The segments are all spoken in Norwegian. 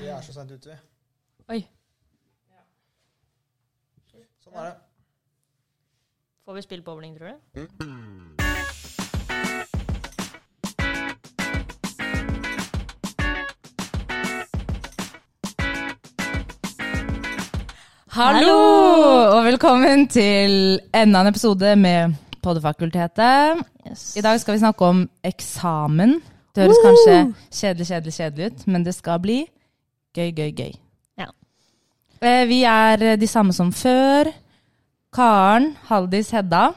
Vi er så seint ute, vi. Oi. Sånn er det. Får vi spille bowling, tror du? Hallo! Og velkommen til enda en episode med Poddefakultetet. Yes. I dag skal vi snakke om eksamen. Det høres kanskje kjedelig, kjedelig, kjedelig ut, men det skal bli gøy, gøy, gøy. Ja. Eh, Vi er de samme som før. Karen, Haldis, Hedda.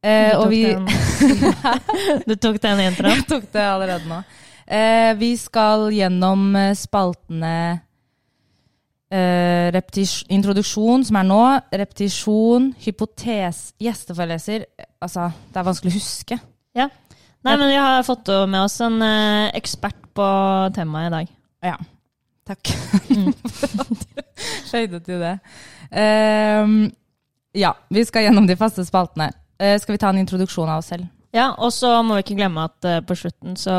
Eh, og vi Du tok den introen? Jeg tok det allerede nå. Eh, vi skal gjennom eh, spaltene Uh, introduksjon, som er nå, repetisjon, hypotes, gjesteforeleser Altså, det er vanskelig å huske. Ja. Nei, men vi har fått med oss en uh, ekspert på temaet i dag. Ja. Takk Mm. for at du skjøyde til det. Um, ja, vi skal gjennom de faste spaltene. Uh, skal vi ta en introduksjon av oss selv? Ja, og så må vi ikke glemme at uh, på slutten så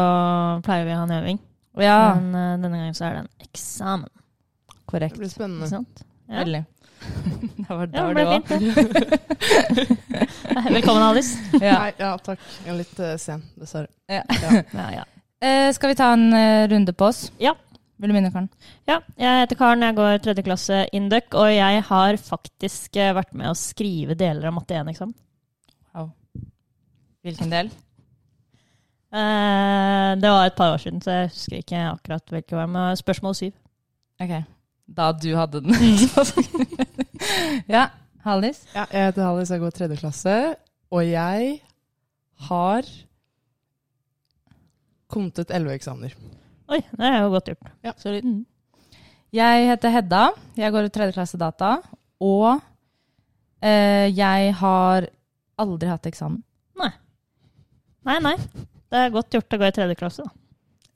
pleier vi å ha en øving. Ja, Men uh, denne gangen så er det en eksamen. korrekt. Det blir spennende. Ja. Veldig. det var, det Ja, òg. fint, det. Velkommen, Alice. Ja. Nei, ja, takk. Jeg er litt sen, dessverre. Ja. Ja, ja. Eh, skal vi ta en runde på oss? Ja. Vil du begynne, Karen? Ja, jeg heter Karen, jeg går tredje klasse Induc, og jeg har faktisk eh, vært med å skrive deler av matte 1-eksamen. Hvilken del? Eh, det var et par år siden, så jeg husker ikke akkurat hvilke var, men spørsmål syv. Ok. Da du hadde den. ja. Hallis? Ja, jeg heter Hallis, jeg går tredje klasse, og jeg har kommet ut elleve eksamener. Oi, det er jo godt gjort. Ja. Sorry. Mm. Jeg heter Hedda. Jeg går i tredje klasse data. Og eh, jeg har aldri hatt eksamen. Nei, nei. nei. Det er godt gjort å gå i tredje klasse, da.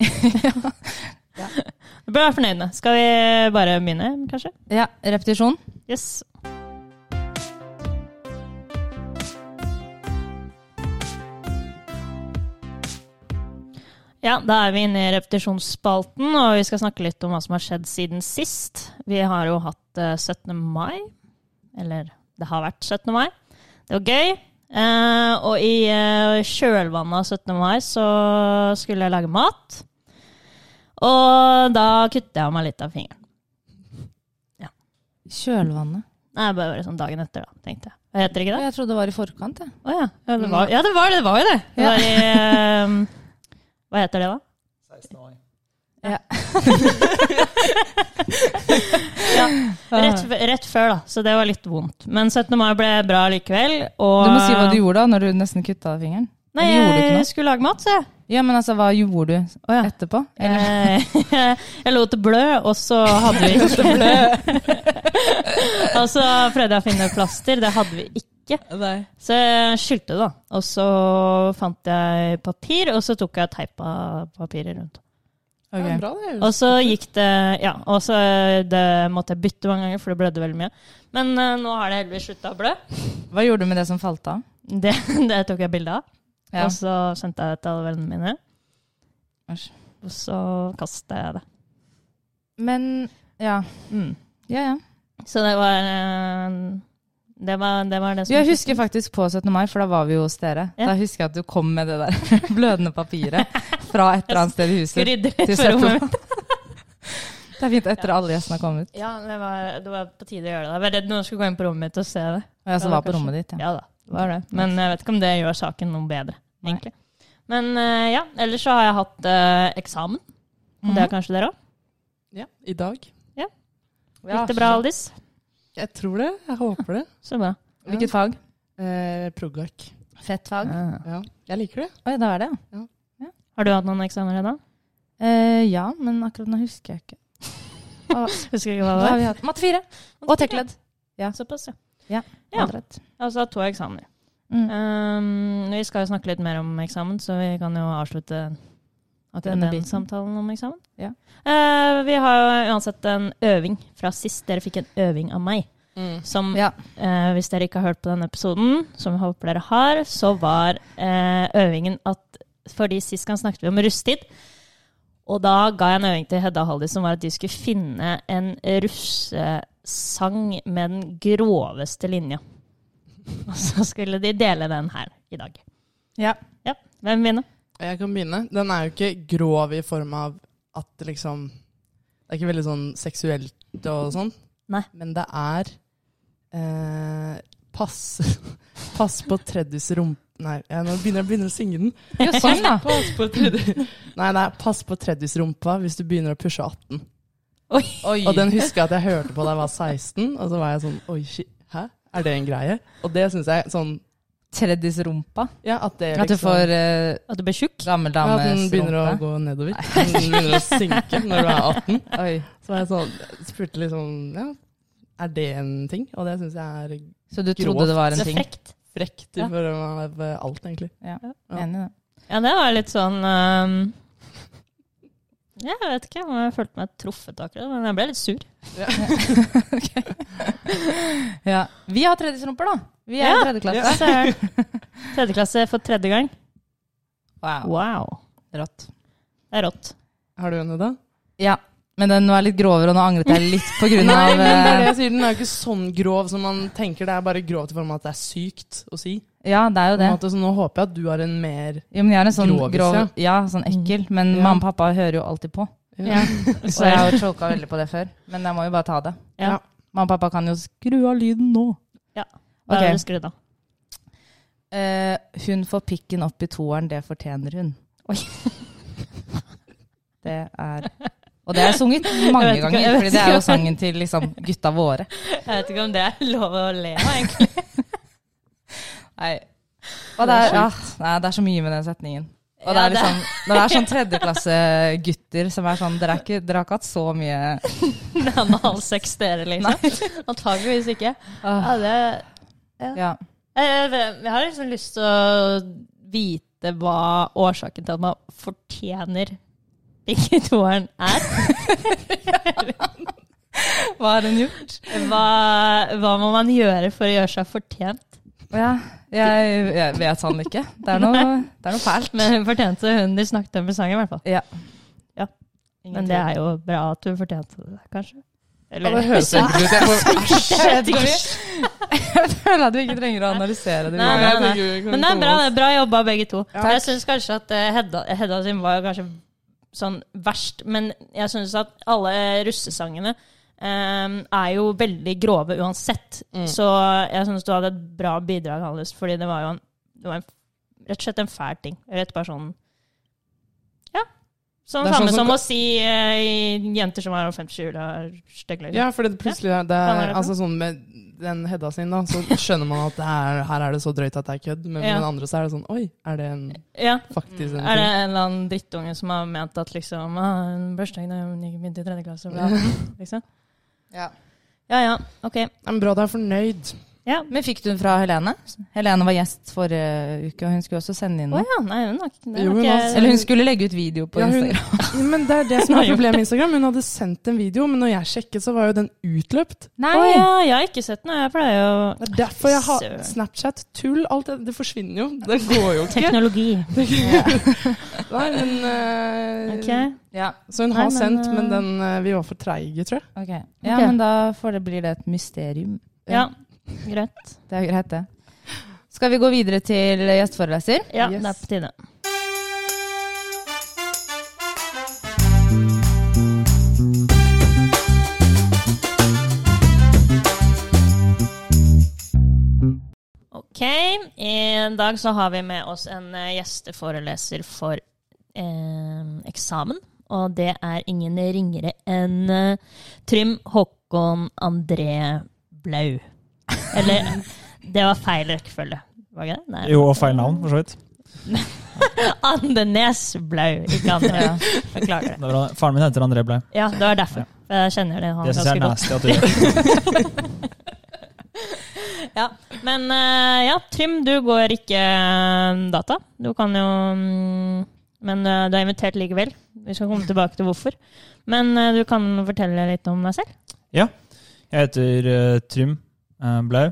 Ja. Du bør være fornøyd med. Skal vi bare begynne, kanskje? Ja, repetisjon. Yes. Ja, da er vi inne i repetisjonsspalten, og vi skal snakke litt om hva som har skjedd siden sist. Vi har jo hatt eh, 17. mai, eller det har vært 17. mai. Det var gøy. Eh, og i eh, kjølvannet av 17. mai så skulle jeg lage mat. Og da kutta jeg meg litt av fingeren. Ja. Kjølvannet. Nei, bare sånn dagen etter, da, tenkte jeg. Heter ikke det? Jeg trodde det var i forkant. Jeg. Ja. Ja det, var, ja, det var det. Det var jo det. det Ja. var i, hva heter det, da? 16. mai. Ja. ja. rett før, da. Så det var litt vondt. Men 17. mai ble bra likevel. Og Du må si hva du gjorde da, når du nesten kutta fingeren. Nei, jeg skulle lage mat, så jeg. Ja, men altså, hva gjorde du oh, ja. etterpå? Eller? Eh, jeg lot det blø, og så hadde vi ikke Og så prøvde jeg å finne plaster. Det hadde vi ikke. Nei. Så jeg skylte det, da. Og så fant jeg papir, og så tok jeg teipa papiret rundt. Okay. Ja, bra det. Og så gikk det Ja, og så det måtte jeg bytte mange ganger, for det blødde veldig mye. Men uh, nå har det heldigvis slutta å blø. Hva gjorde du med det som falt av? Det, det tok jeg bilde av. Ja. Og så sendte jeg det til alle vennene mine. Asj. Og så kastet jeg det. Men ja. Mm. Ja, ja. Så det var eh, det var, det var det som Jeg husker faktisk på 17. mai, for da var vi jo hos dere. Ja. Da husker jeg at du kom med det der blødende papiret fra et eller annet sted i huset. til 17. Det er fint etter alle gjestene har kommet. Ja, det var, det var på tide å gjøre det. Jeg var redd noen skulle gå inn på rommet mitt og se det. Og jeg som Ja, var på rommet ditt. Ja. Ja da, var det. Men jeg vet ikke om det gjør saken noe bedre, Nei. egentlig. Men uh, ja, ellers så har jeg hatt uh, eksamen. Og det har kanskje dere òg? Ja, I dag. Gikk det bra, Aldis? Jeg tror det. Jeg håper det. Så bra. Hvilket fag? Eh, Progverk. Fett fag. Ja, jeg liker det. Oi, da er det, ja. Har du hatt noen eksamener ennå? Eh, ja, men akkurat nå husker jeg ikke. Og, Husker ikke hva det var. Matte 4 og Tekled. Ja. Såpass, ja. Ja. Ja. Hatt to eksamener. Mm. Um, vi skal jo snakke litt mer om eksamen, så vi kan jo avslutte akkurat Denne den biten. samtalen om eksamen. Ja. Uh, vi har jo uansett en øving fra sist. Dere fikk en øving av meg. Som, Ja. uh, hvis dere ikke har hørt på denne episoden, som jeg håper dere har, så var uh, øvingen at fordi sist gang snakket vi om rusttid. Og da ga jeg en øving til Hedda og Haldis som var at de skulle finne en russesang med den groveste linja. Og så skulle de dele den her i dag. Ja. Ja, Hvem begynner? Jeg kan begynne. Den er jo ikke grov i form av at det liksom Det er ikke veldig sånn seksuelt og sånn. Nei. Men det er eh, pass, pass på Treddys rumpe Nei, jeg, nå begynner jeg begynner å synge den. Ja, sånn, da. Pass på Treddys rumpa hvis du begynner å pushe 18. Oi. Oi. Og den husker jeg at jeg hørte på da jeg var 16, og så var jeg sånn Oi, shit, hæ? Er det en greie? Og det syns jeg sånn Tredjes rumpa. Ja, at det At du liksom får uh, At du blir tjukk? gammel ja, At den begynner begynner å gå nedover. Den begynner å synke når du er 18. Oi. Så var jeg sånn, spurte liksom Ja, er det en ting? Og det syns jeg er Så du trodde det var en ting? frekt. frekt Ja. form av alt, egentlig. Ja, Ja. enig i det. Ja, det var litt sånn um, Jeg vet ikke om jeg følte meg truffet akkurat, men jeg ble litt sur. Ja. Vi har tredjesrumper, da. Vi er Ja. i tredje klasse. Se. Tredje klasse for tredje gang. Wow. Wow. Rått. Det er rått. Har du en, da? Ja. Men den var litt grovere, og nå angret jeg litt på grunn Nei, men det er det eh, jeg sier. Den er jo ikke sånn grov som man tenker. Det er bare grovt i form av at det er sykt å si. Ja, det er jo det. måte, så nå håper jeg at du har en mer Jo, men jeg er en sånn Grovis, grov ja. Ja, sånn ekkel. Men Ja. mamma og pappa hører jo alltid på. Ja. så jeg har jo choka veldig på det før. Men jeg må jo bare ta det. Ja. Mamma og pappa kan jo skru av lyden nå. Ja, Hva okay. er det skrudd av? Uh, hun får pikken opp i toeren, det fortjener hun. Oi. Det er Og det har jeg sunget mange Jeg ganger, for fordi det er jo sangen til liksom gutta våre. Jeg vet ikke om det er lov å le av, egentlig. Nei. Og det er, ja, nei, det er så mye med den setningen. Og det er liksom, når det er sånn tredjeklassegutter som er sånn Dere, har ikke, dere har ikke hatt så mye Det er halv seks dere, liksom. Antageligvis ikke. Ja, det Ja. Jeg har liksom lyst til å vite hva årsaken til at man fortjener ikke toeren er. Hva har hun gjort? Hva, hva må man gjøre for å gjøre seg fortjent? Ja, jeg, jeg vet han ikke. Det er noe, det er noe fælt. Men hun fortjente hun de snakket om i sangen, i hvert fall. Ja. Ja. Men det er jo bra at hun fortjente det, kanskje. Ja, det høres enkelt ut. Jeg får Jeg. Jeg føler at vi ikke trenger å analysere det. Nei, nei, nei. Men det er bra, det er bra jobba, begge to. Ja. Jeg syns kanskje at eh, Hedda, Hedda sin var kanskje sånn verst, men jeg syns at alle russesangene eh, er jo veldig grove uansett. Mm. Så jeg syns du hadde et bra bidrag, Hallis, fordi det var jo en, det var en, rett og slett en fæl ting. Rett sånn Ja. Det er samme sånn som- som å si uh, jenter som er 50 er stygge. liksom. Ja, for det plutselig er det er er, altså sånn med den Hedda sin, da, så skjønner man at det er, her er det så drøyt at det er kødd. Men med den andre så er det sånn Oi, er det en, Ja. faktisk en Er det en eller annen drittunge som har ment at liksom ah, en bursdag da hun gikk midt i tredje klasse? Bla, liksom. Ja. Ja ja, ok. Men bra du er fornøyd. Ja. Men fikk du den fra Helene? Helene var gjest forrige uke, og hun skulle også sende inn noe. Oh, ja, nei, hun har ikke det Jo, hun ikke, Eller hun skulle legge ut video på Ja, hun- Instagram. Men det er det som er problemet med Instagram. Hun hadde sendt en video, men når jeg sjekket, så var jo den utløpt. Nei! Oi. ja, jeg har ikke sett den. Jeg pleier jo Det er derfor jeg har Snapchat. Tull. Alt det, det forsvinner jo. Det går jo ikke. Teknologi. Nei, men uh... okay. Ja, Så hun Nei, har men, sendt, men eh, den, eh, vi var for treige, tror jeg. Okay. Ja, okay. men da får det, blir det et mysterium. Ja, greit. Det er greit, det. Skal vi gå videre til gjesteforeleser? Ja, Yes. det er på tide. Ok, i dag så har vi med oss en eh, gjesteforeleser for eh, eksamen. Og det er ingen ringere enn eh, Trym Håkon André Blau. Eller Det var feil rekkefølge. Var ikke det? Nei. Jo, og feil navn, for så vidt. Andenes Blau, ikke André. Beklager det. Det. Faren min heter André Blau. Ja, det var derfor. Jeg kjenner det han Det syns jeg ganske er godt. nasty at du gjør. Ja. Men eh, ja, Trym, du går ikke eh, data. Du kan jo mm, Men eh, du er invitert likevel. Vi skal komme tilbake til hvorfor. Men du kan fortelle litt om deg selv. Ja. Jeg heter Trym uh, Blau.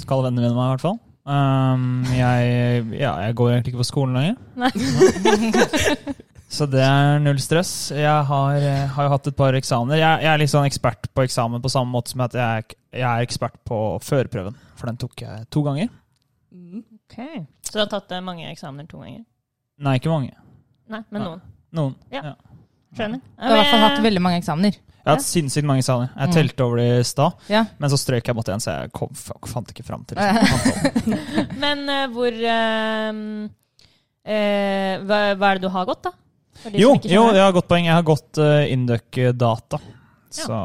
Skal vennene mine meg, i hvert fall. Um, jeg, ja, jeg går egentlig ikke på skolen lenger. Nei. Så det er null stress. Jeg har, eh, har jo hatt et par eksamener. Jeg, jeg er litt sånn ekspert på eksamen på samme måte som at jeg, jeg er ekspert på førerprøven. For den tok jeg to ganger. Mm. Ok. Så du har tatt eh, mange eksamener to ganger? Nei, ikke mange. Nei, men noen. Noen. Ja. Ja. Skjønner. Du har i hvert fall hatt veldig mange eksamener. Jeg har hatt sinnssykt mange saler. Jeg Mm. telte over det i stad, Ja. men så strøk jeg mot en, så jeg kom, fant ikke fram til liksom. Men uh, hvor uh, uh, hva, hva er det du har gått, da? Jo, jo, jeg har godt poeng. Jeg har gått uh, Induc data. Så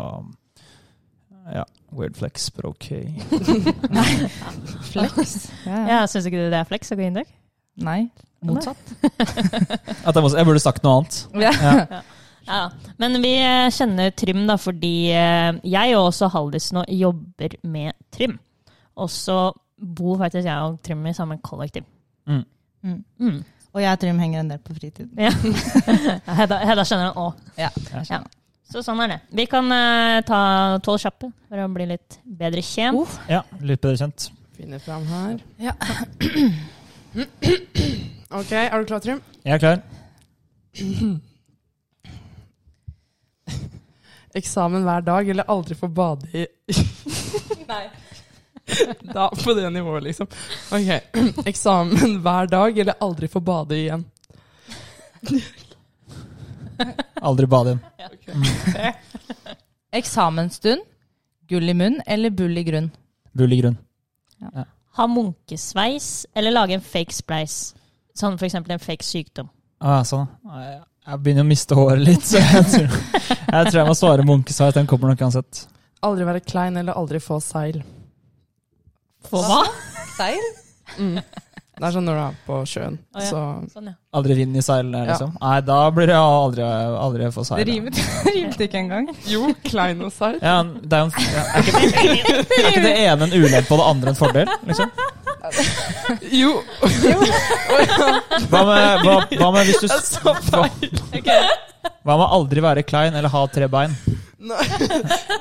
ja. Weird flex, but ok. Flex. Ja, ja. Ja, Syns ikke du det er flex å gå Induc? Nei. Motsatt. At jeg, må, jeg burde sagt noe annet. Ja. Ja. Ja, Men vi eh, kjenner Trym da, fordi eh, jeg og også Haldis nå jobber med Trym. Og så bor faktisk jeg og Trym i samme kollektiv. Mm. Mm. Mm. Og jeg og Trym henger en del på fritiden. Ja. Hedda, Hedda skjønner han òg. Ja. Ja. Så sånn er det. Vi kan uh, ta tolv kjappe for å bli litt bedre kjent. Uh. ja, litt bedre kjent. Finne fram her. Ja. Ok, er du klar, Trym? Jeg er klar. Eksamen hver dag, eller aldri få bade i Nei. Da, på det nivået, liksom. Ok. Eksamen hver dag, eller aldri få bade igjen. Aldri bade igjen. Eksamensstund, gull i munn eller bull i grunn? Bull i grunn. Ha munkesveis eller lage en fake spleis. Sånn for eksempel en fake sykdom. Ah, sånn. Jeg jeg begynner å miste håret litt, så jeg tror jeg, tror jeg må svare munkesveis. Den kommer nok uansett. Aldri være klein, eller aldri få seil. Få hva? Seil? Mm. Det er sånn når du er på sjøen, Å, ja. så Sånn, ja. Aldri vind i seilene, Ja. liksom. Nei, da blir det aldri, aldri få Det seil. rimet, rimte ikke engang. Jo, klein og seil. Ja, det er, en, ja, er, ikke, er ikke det ene en ulempe og det andre en fordel? Liksom? Jo! Hva med, hva, hva med hvis du hva, hva med aldri være klein eller ha tre bein? Nei.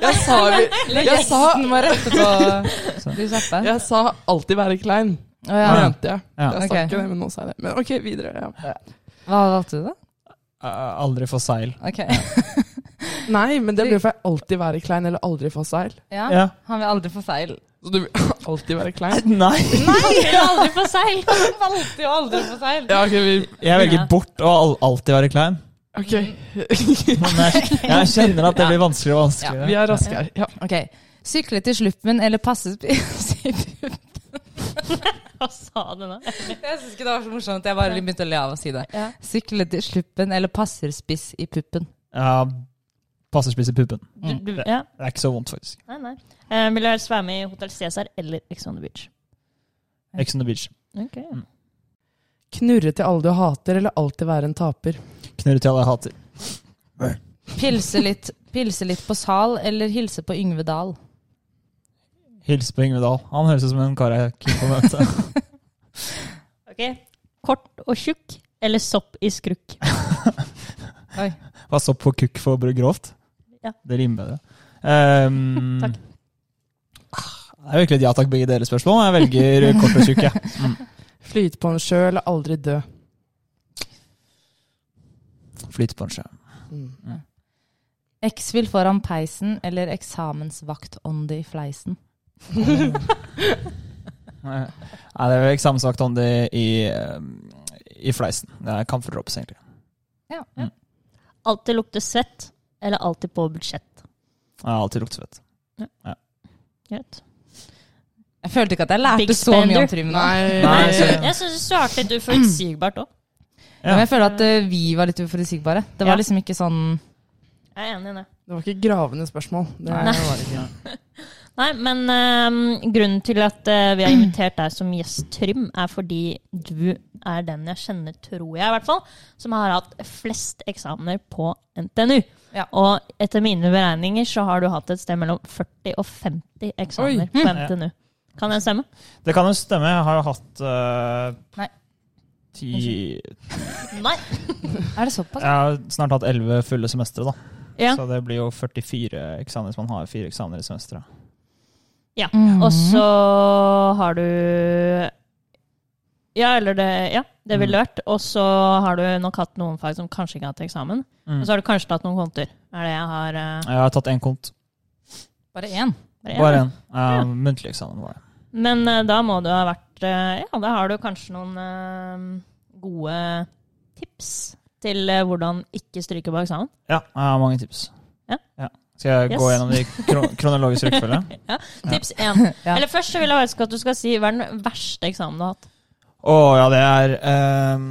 Jeg sa, jeg sa, Gjesten må rette på de kjappe. jeg sa alltid være klein, Å, ja. mente jeg. Ja. Jeg sa ikke det, men nå sa jeg det. Men ok, videre. Ja. Hva valgte du, da? Eh, aldri få seil. Ok. Nei, men det blir for jeg alltid være klein, eller aldri få seil. Ja, Ja. Han vil aldri få seil. Så du vil alltid være klein? Nei! Nei, aldri få seil! Valgte jo aldri få seil. Ja, ok, vi Jeg velger bort å al alltid være klein. Ok, Men jeg, jeg kjenner at det blir vanskeligere og vanskeligere. vi er raske her. Ja. Ok. Sykle til sluppen eller passe spis i puppen? Hva sa du nå? Jeg syns ikke det var så morsomt. Jeg bare begynte å le av å si det. Ja. Sykle til sluppen eller passer spiss i puppen? Ja, passer spiss i puppen. Du, du, ja. Det er ikke så vondt, faktisk. Nei, nei. Eh, vil du helst være med i Hotell Cæsar eller Ex on the Beach? Ex on the beach. Ok. Knurre til alle du hater, eller alltid være en taper. Knurre til alle jeg hater. Pilse litt, pilse litt på Sal eller hilse på Yngve Dahl? Hilse på Yngve Dahl. Han høres ut som en kar jeg kunne på møte. Ok. Kort og tjukk eller sopp i skrukk? Oi. Hva sopp på kukk for grovt? Ja. Det rimer bedre. Um, Takk. Det er virkelig et ja takk begge deres spørsmål. Jeg velger kort og tjukk, jeg. Mm. Flyte på en sjø, eller aldri dø. Flyte på en sjø. Mm. X-vil foran peisen eller eksamensvaktånde i fleisen? Nei, det er jo eksamensvakt om det i, um, i fleisen. Det er camphor drops, egentlig. Ja. Mm. Alltid lukte svett eller alltid på budsjett? Jeg har alltid luktet svett. Greit. Jeg følte ikke at jeg lærte så mye om trim. Nei, Nei, Jeg så- syns- du svarte litt uforutsigbart òg. Ja. Men jeg føler at uh, vi var litt uforutsigbare. Det var Ja. liksom ikke sånn Jeg er enig i det. det var ikke gravende spørsmål. Det Nei. var det ikke. Nei, men uh, grunnen til at uh, vi har invitert deg som gjest, Trym, er fordi du er den jeg kjenner, tror jeg i hvert fall, som har hatt flest eksamener på NTNU. Ja. Og etter mine beregninger så har du hatt et sted mellom 40 og 50 eksamener Oi. på Mm. NTNU. Kan det stemme? Det kan jo stemme. Jeg har jo hatt uh, Nei. ti Nei. Er det såpass? Jeg har snart hatt elleve fulle semestre, da. Ja. Så det blir jo 44 eksamener hvis man har fire eksamener i semesteret. ja. Mm. Og så har du Ja, eller det, ja, det ville vært. Og så har du nok hatt noen fag som kanskje ikke har hatt eksamen. Mm. Og så har du kanskje tatt noen konter. Er det jeg har uh... Jeg har tatt én kont. Bare én. Bare én. Ja, muntlig eksamen var det. Men uh, da må du ha vært uh, Ja, da har du kanskje noen uh, gode tips til hvordan ikke stryke på eksamen. Ja, jeg har mange tips. Ja. Skal jeg gå gjennom de kronologiske kronologisk rekkefølge? Tips én. Ja. Eller først så vil jeg ønske at du skal si hva er den verste eksamen du har hatt. Å ja, det er um,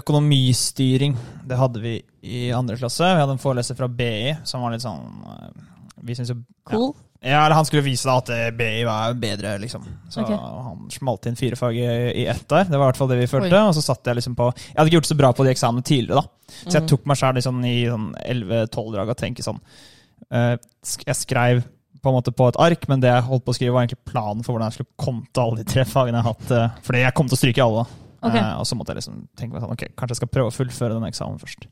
økonomistyring. Det hadde vi i andre klasse. Vi hadde en foreleser fra BI som var litt sånn Vi syns jo Cool. Ja, eller han skulle vise da at BI var bedre, liksom. Så okay. han smalt inn fire fag i, i ett der. Det var i hvert fall det vi følte. Oi. Og så satt jeg liksom på Jeg hadde ikke gjort så bra på de eksamene tidligere, da. Så jeg Mhm. tok meg sjøl liksom i sånn 11-12 drag og tenkte sånn uh, Jeg skrev på en måte på et ark, men det jeg holdt på å skrive, var egentlig planen for hvordan jeg skulle komme til alle de tre fagene jeg har hatt. Uh, fordi jeg kom til å stryke i alle. da. Ok. Eh, og så måtte jeg liksom tenke meg sånn, ok, kanskje jeg skal prøve å fullføre den eksamen først.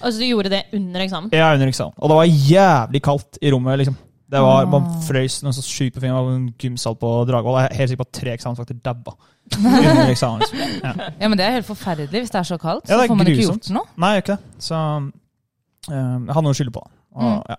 Altså du gjorde det under eksamen? Er under eksamen. Og det var jævlig kaldt i rommet. liksom. Det var. Man frøs noe så sjukt på fingeren. Det var en gymsal på Dragvoll. Jeg er helt sikker på at tre eksamensvakter dabba eksamen. liksom. Ja. Ja, men det er helt forferdelig hvis det er så kaldt. Ja, så får man ikke gjort noe. Nei, jeg gjør ikke det. Så eh, jeg hadde noe å skylde på. Og, Mm. ja.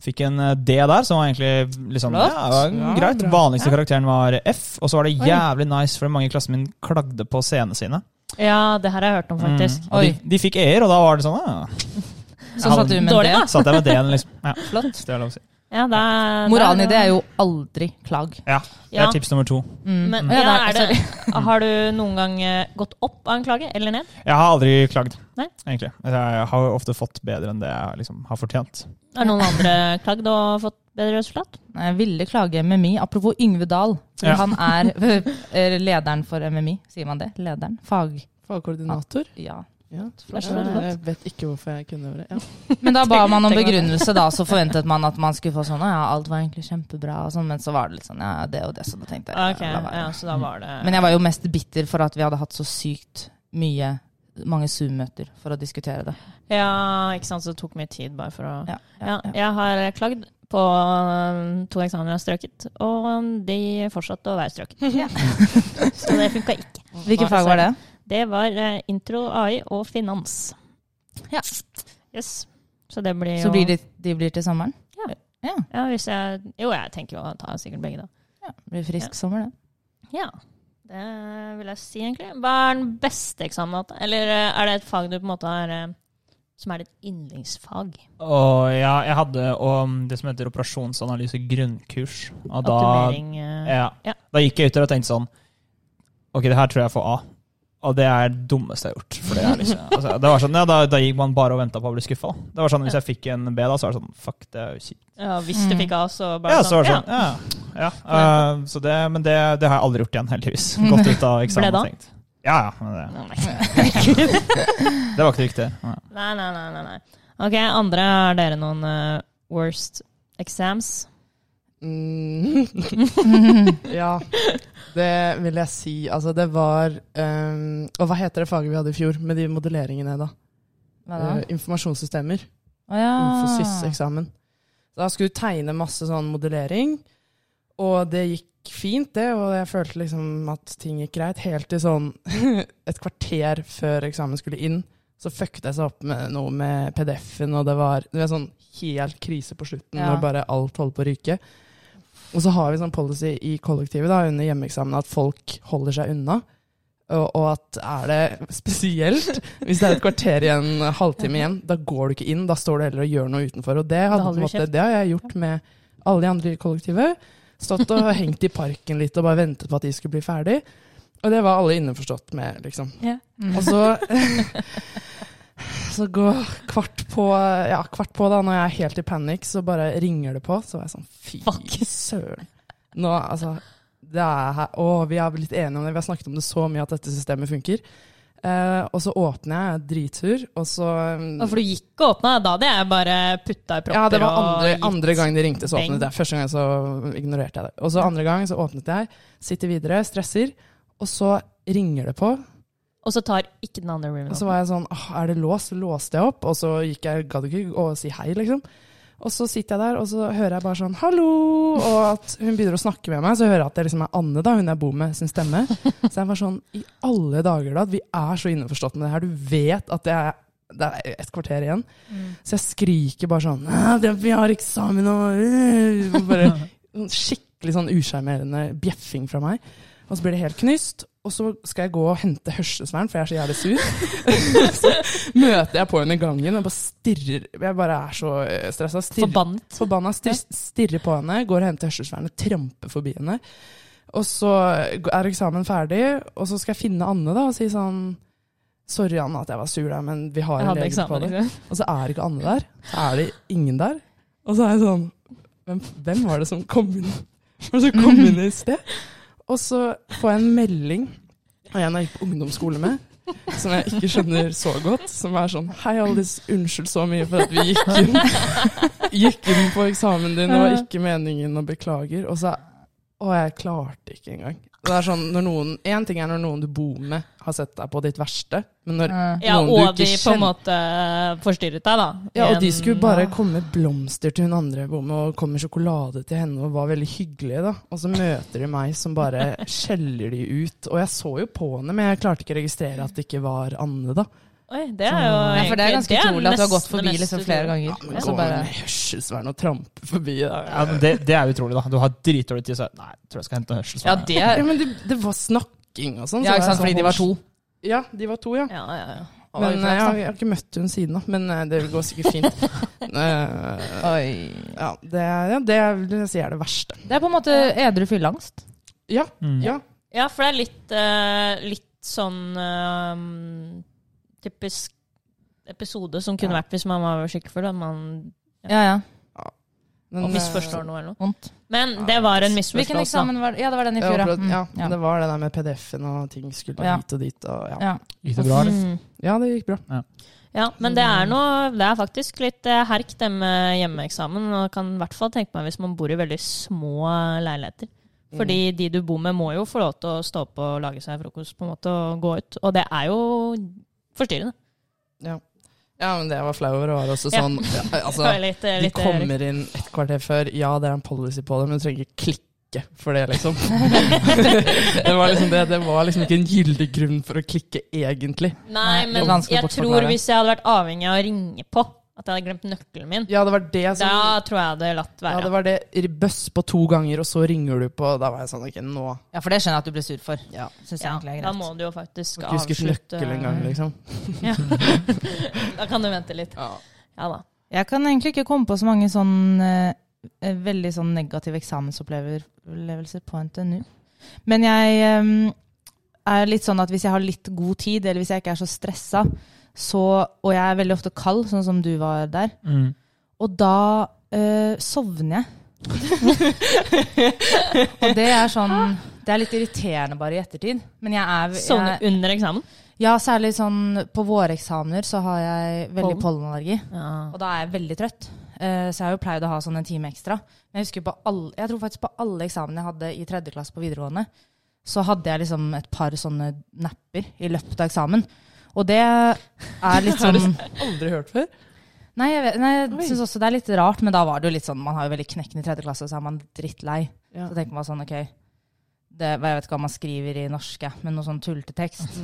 Fikk en eh, D der, som var egentlig liksom, ja, var Ja, greit. bra. Vanligste Ja. karakteren var F. Og så var det Oi. jævlig nice, for mange i klassen min klagde på scenene sine. Ja, det her har jeg hørt om, faktisk. Mm. Og de, Oi. de fikk E-er, og da var det sånn ja. Så satt du med det. da. Satt jeg med D-en, liksom. Ja, Flott. det er lov å si. Ja, det er, Moralen i det er jo aldri klag. Ja, det Ja. er tips nummer to. Mm. Men Å ja, er det har du noen gang eh, gått opp av en klage, eller ned? Jeg har aldri klagd, Nei. egentlig. Jeg har ofte fått bedre enn det jeg liksom har fortjent. Har noen andre klagd og fått bedre resultat? Jeg ville klage MMI. Apropos Yngve Dahl. for Ja. Han er eh, lederen for MMI. Sier man det? Lederen? Fag... Fagkoordinator? Ja. Ja, flott. Jeg vet ikke hvorfor jeg kunne det. Ja. Men da ba man om begrunnelse, da. Så forventet man at man skulle få sånn Ja, alt var egentlig kjempebra, og sånn. Men så var det litt sånn Ja, det og det. Så da tenkte jeg okay, ja, så da var det Men jeg var jo mest bitter for at vi hadde hatt så sykt mye mange Zoom-møter for å diskutere det. Ja, ikke sant, så det tok mye tid bare for å Ja, Ja, jeg har klagd på um, to eksamener jeg har strøket, og de fortsatte å være strøket. Ja. så det funka ikke. Hvilke fag var det? Det var eh, intro, AI og finans. Ja. Yes. Så det blir jo Så blir de, de blir til sommeren? Ja. ja. Ja, hvis jeg Jo, jeg tenker jo å ta sikkert begge, da. ja. Det blir frisk sommer, det. Ja. Det vil jeg si, egentlig. Hva er den beste eksamen? Eller eh, er det et fag du på en måte har eh, Som er ditt yndlingsfag? Og ja, jeg hadde og, det som heter operasjonsanalyse grunnkurs. Og da, Optimering eh, ja, ja. da gikk jeg ut der og tenkte sånn Ok, det her tror jeg får A. Og det er det dummeste jeg har gjort. For det, er liksom, altså, det var sånn, ja, da, da gikk man bare og venta på å bli skuffa. Det var sånn, Hvis jeg fikk en B, da, så var det sånn Fuck, det er jo kjipt. Ja, hvis du Mm. fikk A, så bare Ja, så var det ja. sånn, ja. ja. Uh, så det, men det, det har jeg aldri gjort igjen, heldigvis. Gått ut av eksamen og tenkt. Ja, ja. Men det, det var ikke riktig. Ja. nei, nei, nei, nei, nei. Ok, andre, har dere noen uh, worst exams? Mm. ja, det vil jeg si. Altså, det var um, Og hva heter det faget vi hadde i fjor, med de modelleringene, da? Hva da? Uh, informasjonssystemer. Oh, ja. Infosys-eksamen. Da skulle du tegne masse sånn modellering, og det gikk fint, det, og jeg følte liksom at ting gikk greit, helt til sånn et kvarter før eksamen skulle inn, så fucket jeg seg opp med noe med PDF-en, og det var, det var sånn helt krise på slutten, Ja. når bare alt holdt på å ryke. Og så har vi sånn policy i kollektivet da, under hjemmeeksamen at folk holder seg unna. Og, og at er det spesielt hvis det er et kvarter igjen, halvtime igjen, da går du ikke inn. Da står du heller og gjør noe utenfor. Og det, hadde, måte, det har jeg gjort med alle de andre i kollektivet. Stått og hengt i parken litt og bare ventet på at de skulle bli ferdig. Og det var alle innforstått med, liksom. Mm. Og så Så gå kvart på, ja, kvart på da, når jeg er helt i panikk, så bare ringer det på. Så var jeg sånn Fy søren. Nå, altså det er her, Å, vi har blitt enige om det. Vi har snakket om det så mye at dette systemet funker. Eh, og så åpner jeg, er dritsur, og så um, Og for du gikk og åpna, da hadde jeg bare putta i propper Ja, det var andre, andre gang de ringte, så åpnet jeg. Første gang så ignorerte jeg det. Og så andre gang så åpnet jeg, sitter videre, stresser, og så ringer det på. Og så tar ikke den andre roomen Og så var jeg sånn Åh, er det låst? Så låste jeg opp, og så gikk jeg, gadd ikke å si hei, liksom. Og så sitter jeg der, og så hører jeg bare sånn 'hallo', og at hun begynner å snakke med meg. Så hører jeg at det liksom er Anne, da, hun jeg bor med, sin stemme. Så jeg var sånn I alle dager, da. Vi er så innforstått med det her. Du vet at det er, det er et kvarter igjen. Så jeg skriker bare sånn «Ah, 'Vi har eksamen og øh», Bare skikkelig sånn usjarmerende bjeffing fra meg. Og så blir det helt knust. Og så skal jeg gå og hente hørselsvern, for jeg er så jævlig sur. så møter jeg på henne i gangen og bare stirrer. Jeg bare er så stressa. Forbannet. Forbanna. Stirrer på henne, går og henter hørselsvernet, tramper forbi henne. Og så er eksamen ferdig, og så skal jeg finne Anne da og si sånn Sorry, Anne, at jeg var sur der, men vi har en lege på det. Og så er ikke Anne der. Så er det ingen der. Og så er jeg sånn Hvem, hvem var det som kom inn som kom inn i sted? Og så får jeg en melding av en jeg gikk på ungdomsskole med, som jeg ikke skjønner så godt, som er sånn Hei, Aldis, unnskyld så mye for at vi gikk inn, gikk inn på eksamen din, det var ikke meningen, og beklager. Og så Å, jeg klarte ikke engang. Det er sånn når noen En ting er når noen du bor med, har sett deg på ditt verste, men når Ja, noen du og ikke de på en måte forstyrret deg, da. ja, og de skulle bare komme med blomster til hun andre jeg bor med, og komme sjokolade til henne og var veldig hyggelige, da. Og så møter de meg som bare skjeller de ut. Og jeg så jo på henne, men jeg klarte ikke å registrere at det ikke var Anne, da. Oi, det er jo Ja, for det er ganske utrolig at du har gått forbi liksom flere ganger. Ja, men gå bare, med hørselsvern og trampe forbi. Da. Ja, men det, det er utrolig, da. Du har dritdårlig tid, så Nei, jeg tror jeg skal hente ja, det er... Ja, men det, det var snakking og sånn. Ja, ikke sant, jeg fordi de var to. Ja, de var to, ja. Ja, ja, ja. Men Oi, eh, jeg, har- jeg har ikke møtt hun siden, da. Men eh, det går sikkert fint. Eh, Oi. ja, det, ja, det er- vil jeg si er det verste. Det er på en måte edru fylleangst. Ja, Mm. ja. ja, for det er litt, uh, litt sånn eh, typisk episode som kunne Ja. vært hvis man var skikkelig full. At man Ja, ja. Men, og eh, misforstår noe eller noe. Vondt. Men det var en misforståelse. Hvilken eksamen var det? Ja, det var den i fjor, ja. Mm, ja, ja. det var det der med PDF-en og ting skulle Ja. hit og dit. Og, ja. Ja. Gikk det bra, eller? Mm. ja, det gikk bra. Ja, men det er noe Det er faktisk litt eh, herk, det med hjemmeeksamen. Og kan i hvert fall tenke meg hvis man bor i veldig små leiligheter. Fordi de du bor med, må jo få lov til å stå opp og lage seg frokost på en måte og gå ut. Og det er jo forstyrrende. Ja. ja, men det jeg var flau over, var også sånn ja, altså, Det er litt, eh, De eh, kommer inn et kvarter før. Ja, det er en policy på det, men du trenger ikke klikke for det, liksom. det, var liksom det, det var liksom ikke en gyldig grunn for å klikke, egentlig. Nei, men jeg tror hvis jeg hadde vært avhengig av å ringe på, at jeg hadde glemt nøkkelen min, Ja, det var det som da tror jeg det hadde latt ja, det var det bøss på to ganger, og så ringer du på. Da var jeg sånn Ok, nå ja, for det skjønner jeg at du ble sur for. Ja. Synes jeg ja, egentlig er greit. da må du jo faktisk avslutte ikke huske avslutte nøkkel engang, liksom. Ja. da kan du vente litt. Ja. Ja da. Jeg kan egentlig ikke komme på så mange sånn eh, eh, veldig sånn negative eksamensopplevelser på NTNU. Men jeg eh, er litt sånn at hvis jeg har litt god tid, eller hvis jeg ikke er så stressa, så, og jeg er veldig ofte kald, sånn som du var der, Mm. og da øh, sovner jeg. og det er sånn Det er litt irriterende bare i ettertid. Men jeg er Sovne jeg, under eksamen. Ja, særlig sånn på våreksamener så har jeg veldig Pollen. pollenallergi. Ja. Og da er jeg veldig trøtt. Uh, så jeg har jo pleid å ha sånn en time ekstra. Men jeg husker på alle, jeg tror faktisk på alle eksamene jeg hadde i tredje klasse på videregående, så hadde jeg liksom et par sånne napper i løpet av eksamen. Og det er litt Har du sånn aldri hørt før? Nei, jeg, vet- nei, jeg syns også det er litt rart, men da var det jo litt sånn Man har jo veldig knekken i tredje klasse, og så er man drittlei. Ja. Så tenker man sånn, ok det, Jeg vet ikke hva man skriver i norske, men noe sånn tullete tekst.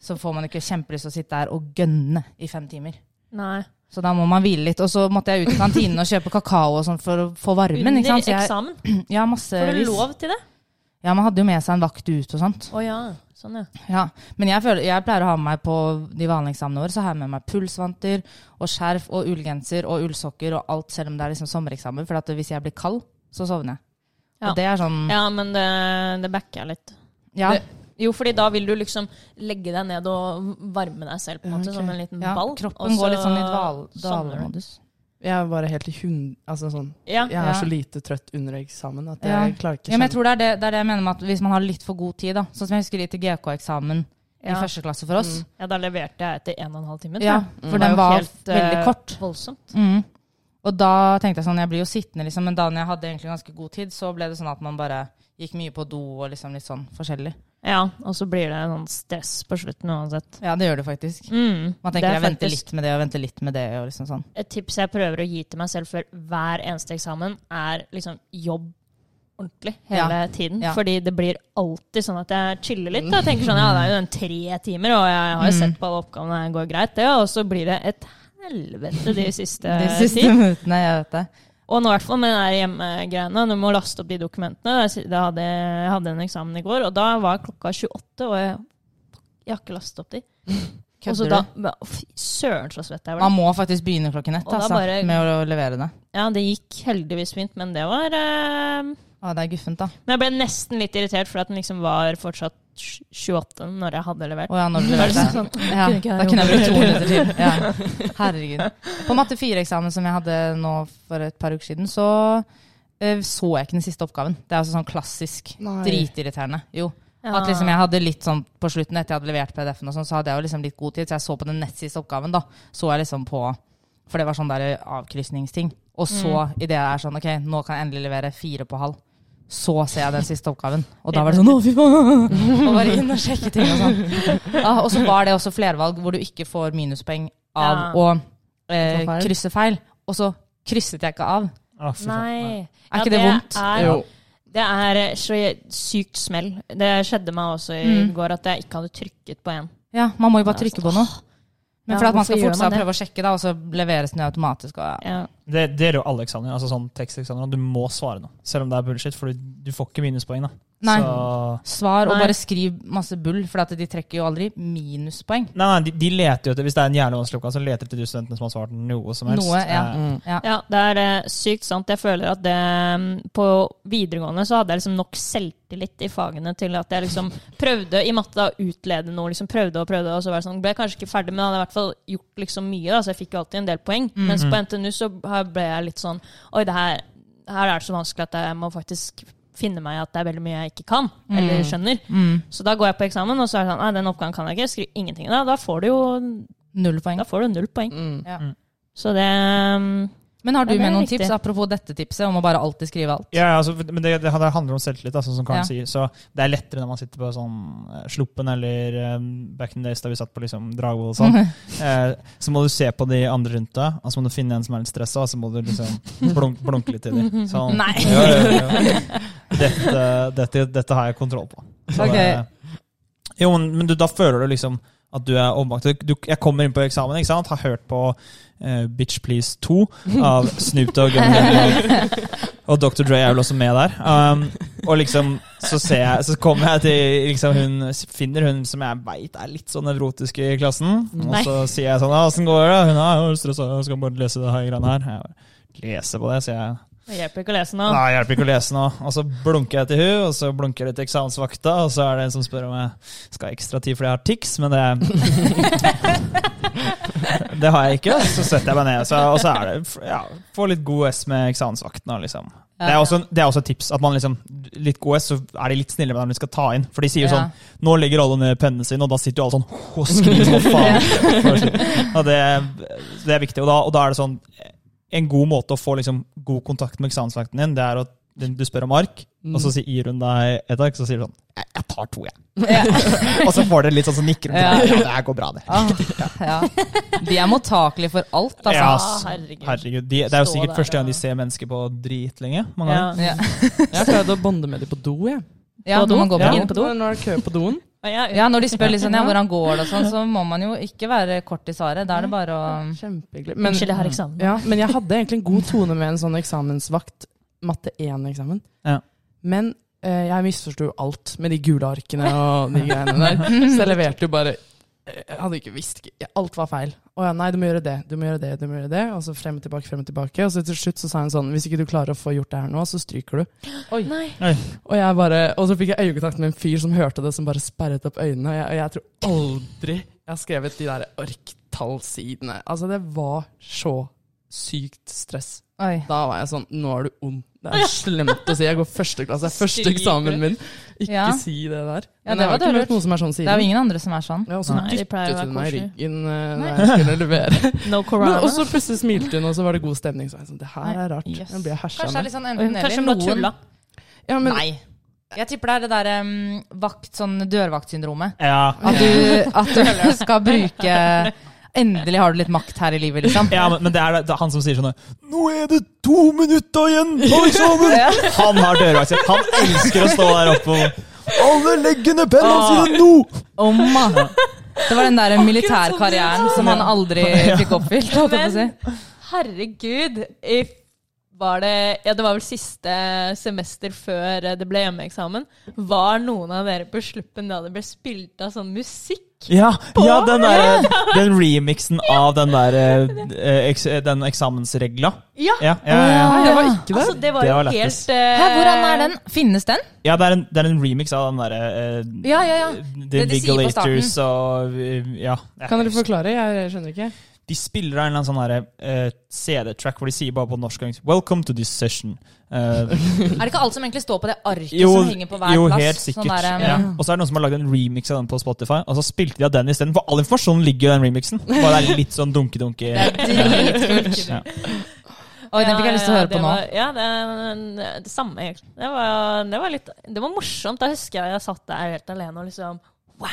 Så får man ikke kjempelyst til å sitte der og gønne i fem timer. Nei. Så da må man hvile litt. Og så måtte jeg ut i kantinen og kjøpe kakao og sånn for å få varmen. Under? Så jeg, eksamen. ja, Får du lov til det? Ja, man hadde jo med seg en vakt ut og sånt. Å ja. Sånn, ja. Ja, Men jeg, føler, jeg pleier å ha med meg på de vanlige eksamene våre, så har jeg med meg pulsvanter og skjerf og ullgenser og ullsokker og alt, selv om det er liksom sommereksamen. For at hvis jeg blir kald, så sovner jeg. Ja. Og det er sånn Ja, men det, det backer jeg litt. Ja, Det- Jo, fordi da vil du liksom legge deg ned og varme deg selv, på en måte, okay. som en liten ball. ja kroppen og går litt sånn i dvalemodus. Jeg er bare helt i hund... Altså sånn Ja. Jeg er Ja. så lite trøtt under eksamen at jeg Ja. klarer ikke Ja, men jeg tror det er det, det er det jeg mener med at hvis man har litt for god tid, da. Sånn som jeg husker litt til GK-eksamen i første klasse for oss. ja, da leverte jeg etter en og en halv time. tror Ja, for Det den var helt, veldig eh, kort. Voldsomt. Mm. Og da tenkte jeg sånn, jeg blir jo sittende liksom, men da når jeg hadde egentlig ganske god tid, så ble det sånn at man bare gikk mye på do og liksom litt sånn forskjellig. Ja, og så blir det sånn stress på slutten uansett. Ja, det gjør det faktisk. Mm, Man tenker er jeg venter litt med det og venter litt med det. liksom sånn. Et tips jeg prøver å gi til meg selv før hver eneste eksamen, er liksom jobb ordentlig hele tiden. Ja. Fordi det blir alltid sånn at jeg chiller litt. Jeg tenker sånn, ja, det er jo den tre timer, og jeg har jo Mm. sett på alle oppgavene, det går greit, det. Og så blir det et helvete de siste, De siste minuttene, jeg vet det. Og nå i hvert fall med der hjemmegreiene. Du må laste opp de dokumentene. Da hadde, jeg hadde en eksamen i går, og da var klokka 28, og jeg, jeg har ikke lastet opp de. Kødder du? Fy søren, så svett jeg ble. Man må faktisk begynne klokken ett altså, bare- med å levere det. Ja, det gikk heldigvis fint, men det var uh, ah, det er guffent, da. Men jeg ble nesten litt irritert for at den liksom var fortsatt 28 når jeg hadde levert. Oh, ja, når du er leverte. sånn, Ja, da kunne jeg brukt to minutter til. Ja. Herregud. På matte 4-eksamen som jeg hadde nå for et par uker siden, så eh, så jeg ikke den siste oppgaven. Det er altså sånn klassisk Nei. dritirriterende. Jo. Ja. At liksom jeg hadde litt sånn på slutten etter jeg hadde levert PDF-en, og sånn, så hadde jeg jo liksom litt god tid, så jeg så på den nest siste oppgaven, da. Så jeg liksom på For det var sånn der avkrysningsting. Og så, Mm. idet jeg er sånn OK, nå kan jeg endelig levere fire på halv. Så ser jeg den siste oppgaven, og da var det sånn Å, fy faen! Og bare inn og sjekke ting og sånn. Ja, og så var det også flervalg hvor du ikke får minuspoeng av Ja. å eh, krysse feil. Og så krysset jeg ikke av. Ah. Nei. Er ikke det vondt? Er, Jo. Det er så sykt smell. Det skjedde meg også i Mm. går, at jeg ikke hadde trykket på en. Ja, man må jo bare trykke på noe. Men Ja, for at man skal gjør forte seg og prøve å sjekke, da, og så leveres den automatisk. Og, ja. Ja. Det, det gjelder jo alle eksamener, altså sånn teksteksamener. Du må svare noe, selv om det er bullshit, for du, du får ikke minuspoeng. da. Nei. Så, Svar og Nei. bare skriv masse bull, for at de trekker jo aldri minuspoeng. nei, nei, de, de leter jo etter, Hvis det er en jævlig så leter de etter de studentene som har svart noe som helst. Noe, ja. Eh, Mm. Ja. Ja, det er eh, sykt sant. Jeg føler at det mm, På videregående så hadde jeg liksom nok selvtillit i fagene til at jeg liksom prøvde i matte å utlede noe. liksom Prøvde og prøvde, og så var det sånn Ble jeg kanskje ikke ferdig, men hadde i hvert fall gjort liksom mye. da, Så jeg fikk jo alltid en del poeng. Mm. Mens på NTNU så ble jeg litt sånn Oi, det her, her er det så vanskelig at jeg må faktisk finne meg i at det er veldig mye jeg ikke kan, eller Mm. skjønner. Mm. Så da går jeg på eksamen, og så er det sånn Nei, den oppgaven kan jeg ikke. Skriv ingenting. Da, da får du jo Null poeng. da får du null poeng. Mm. Ja. Så det mm, Men har du Ja, med noen viktig. tips, apropos dette tipset, om å bare alltid skrive alt? Ja, altså, men det, det handler om selvtillit, sånn som Karen Ja. sier. Så det er lettere når man sitter på sånn eh, Sluppen eller um, back in the days da vi satt på liksom Dragvoll og sånn. eh, så må du se på de andre rundt deg, og så må du finne en som er litt stressa, og så må du liksom blunk, blunke litt til dem. Sånn. Nei. Jo, jo, jo. Dette, dette, dette har jeg kontroll på. Så okay. det, jo, men, men du, da føler du liksom at du er. Du, jeg kommer inn på eksamen, ikke sant? har hørt på uh, Bitch Please 2 av Snoop Dogg og, Dr. Dre er vel også med der. Um, og liksom, så ser jeg, så kommer jeg til liksom hun, finner hun som jeg veit er litt sånn nevrotisk i klassen. Og så sier jeg sånn 'Åssen går det?' Hun er stressa, jeg skal bare lese det her greiene her. Jeg Lese på det, sier jeg. Det hjelper ikke å lese nå. Nei, det hjelper ikke å lese nå. Og så blunker jeg til hun, og så blunker jeg til eksamensvakta, og så er det en som spør om jeg skal ha ekstra tid fordi jeg har tics, men det Det har jeg ikke. Så setter jeg meg ned, så, og så er det ja, Få litt god S med eksamensvakten. Liksom. Det, er også, det er også et tips. at man liksom, Litt god S, så er de litt snille med dem de skal ta inn. For de sier jo Ja. sånn Nå legger alle ned pennene sine, og da sitter jo alle sånn og skriver som faen. Og det, det er viktig. Og da, og da er det sånn En god måte å få liksom, god kontakt med eksamensvakten din, det er at du spør om ark, og så gir hun deg et ark, så sier du sånn Jeg, jeg tar to, jeg. Ja. og så får dere litt sånn så nikker hun. Ja. Ja. det her går bra, det. Ah, ja. De er mottakelige for alt, altså. Ja, Ah, herregud. herregud. De, det er jo Stå sikkert der første gang de ser mennesker på dritlenge. Mange Ja. ganger. Ja, Jeg pleide å bonde med dem på do, jeg. ja På do? når man går Ja. på do? Når det er kø på doen. Ja, når de spør liksom, ja, hvordan går det og sånn, så må man jo ikke være kort i svaret. Da er det bare å Kjempehyggelig. Men, Unnskyld, jeg har eksamen. ja, men jeg hadde egentlig en god tone med en sånn eksamensvakt. Matte 1-eksamen. Ja. Men eh, jeg misforsto alt med de gule arkene og de greiene der. Så jeg leverte jo bare Jeg hadde ikke visst Alt var feil. Å ja, nei, du må gjøre det, du må gjøre det, du må gjøre det. Og så frem og tilbake, frem og tilbake. Og så til slutt så sa hun sånn Hvis ikke du klarer å få gjort det her nå, så stryker du. Nei. Og jeg bare, og så fikk jeg øyekontakt med en fyr som hørte det, som bare sperret opp øynene. Og jeg, og jeg tror aldri jeg har skrevet de der orktallsidene. Altså, det var så sykt stress. Oi. Da var jeg sånn Nå er du ond. Det er slemt å si. Jeg går første klasse, det er første eksamen min. Ikke Ja. si det der. Ja, det jeg har var ikke møtt noen som er sånn Det er jo ingen andre som er sånn. Ja, og så dyttet hun meg i ryggen eh, når jeg skulle levere. No Men, corona. og så plutselig smilte hun, og så var det god stemning. Så jeg sånn, det her er rart. Yes. Jeg blir hersa Kanskje det er med. litt sånn Kanskje hun bare tulla. Ja, men, Nei. Jeg tipper det er det derre um, vakt, sånn dørvaktsyndromet. Ja, At du, at du skal bruke Endelig har du litt makt her i livet, liksom. ja men, men det er det er han som sier sånn Nå er det to minutter igjen på eksamen! Han har dørvakt. Han elsker å stå der oppe og Alle legger ned pennene sine nå! Oh, man. Det var den der militærkarrieren som han aldri fikk oppfylt. holdt jeg på å si. Men herregud, var det Ja, det var vel siste semester før det ble hjemmeeksamen. Var noen av dere på sluppen da det ble spilt av sånn musikk? Ja, ja den, der, den remixen av den der eh, eks, den eksamensregla. Ja! Ja, ja, ja, ja. Nei, var ikke det. Altså, det var Det var helt uh... Hæ, hvordan er den? Finnes den? ja det, er en, det er en remix av den derre uh, Ja, ja, ja. The Det de. Vigilators og uh, Ja. Kan dere forklare? Jeg skjønner ikke. De spiller av en eller annen sånn derre, eh, CD-track hvor de sier bare på norsk og engelsk 'Welcome to this session'. Uh, Er det ikke alt som egentlig står på det arket jo, som henger på hver jo plass? helt sikkert. Sånn der, um, ja. Og så er det noen som har lagd en remix av den på Spotify, og så spilte de av den isteden. For all informasjonen ligger jo i den remixen. Bare det er litt sånn dunke-dunke. Ja. Oi, den fikk jeg lyst til å høre ja, på nå. Var, ja, det, det samme, egentlig. Det var, det var litt Det var morsomt. Da husker jeg jeg satt der helt alene og liksom Wow!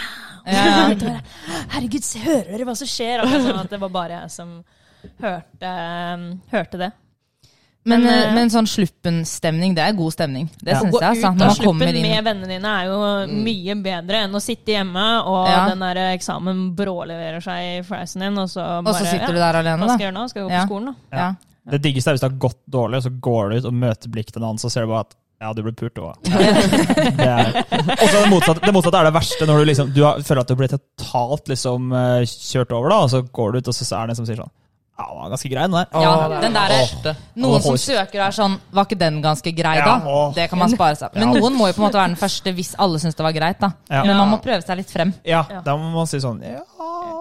Ja. Herregud, se, hører dere hva som skjer? Akkurat som at det var bare jeg som hørte, hørte det. Men, Men, eh, eh, men sånn sluppen-stemning, det er god stemning. Det Ja. synes jeg. Altså, ut når av man sluppen kommer inn med vennene dine er jo mye bedre enn å sitte hjemme, og Ja. den der eksamen bråleverer seg i fleisen din, og så Og så sitter du der alene, Hva skal jeg gjøre nå? Skal jeg gå Ja. på skolen, da? Ja. Det diggeste er hvis det har gått dårlig, og så går du ut og møter blikket til en annen, så ser du bare at ja, du ble pult òg. Og så det motsatte, det motsatte er det verste, når du liksom du har, føler at du blir totalt liksom eh, kjørt over, da, og så går du ut, og så er det en som sier sånn Ja, det var ganske grei, den der. Ja, den der- er, Noen som søker og er sånn Var ikke den ganske grei, da? Det kan man spare seg. Men noen må jo på en måte være den første hvis alle syns det var greit, da. Men man må prøve seg litt frem. Ja, Ja. da må man si sånn Ja,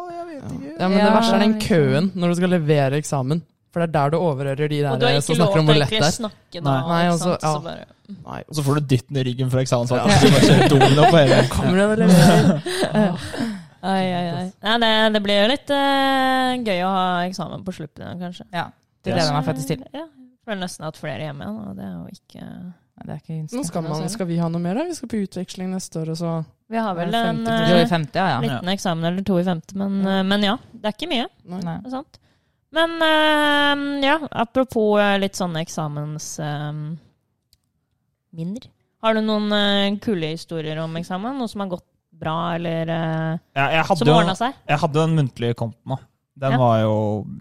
jeg vet ikke. Ja, men Det verste er den køen når du skal levere eksamen. For det er der du overhører de Og du har der som ikke lov snakker til om å hvor lett det er. snakke da. Nei. Nei, ikke og så- ja. Så bare, Nei, Og så får du dytten i ryggen fra eksamensvakten. så du bare domino på hele Kommer det og ai, ai, ai. Nei, det, det blir jo litt uh, gøy å ha eksamen på sluppen igjen, kanskje. Ja, Det gleder jeg meg faktisk til. Ja, føler nesten at flere er hjemme igjen, og det er jo ikke Nei, Det er ikke Nå skal, man, skal vi ha noe mer, da? Vi skal på utveksling neste år, og så Vi har vel Ja, en til- eh, i 50, ja. ja. liten eksamen eller to i femte, men, eh, men ja. Det er ikke mye. Nei. Det er sant. Men eh, ja, apropos eh, litt sånne eksamensminner. Har du noen eh, kule historier om eksamen? Noe som har gått bra, eller eh, Ja, som ordna seg? Jeg hadde den muntlige konten. da. Den Ja. var jo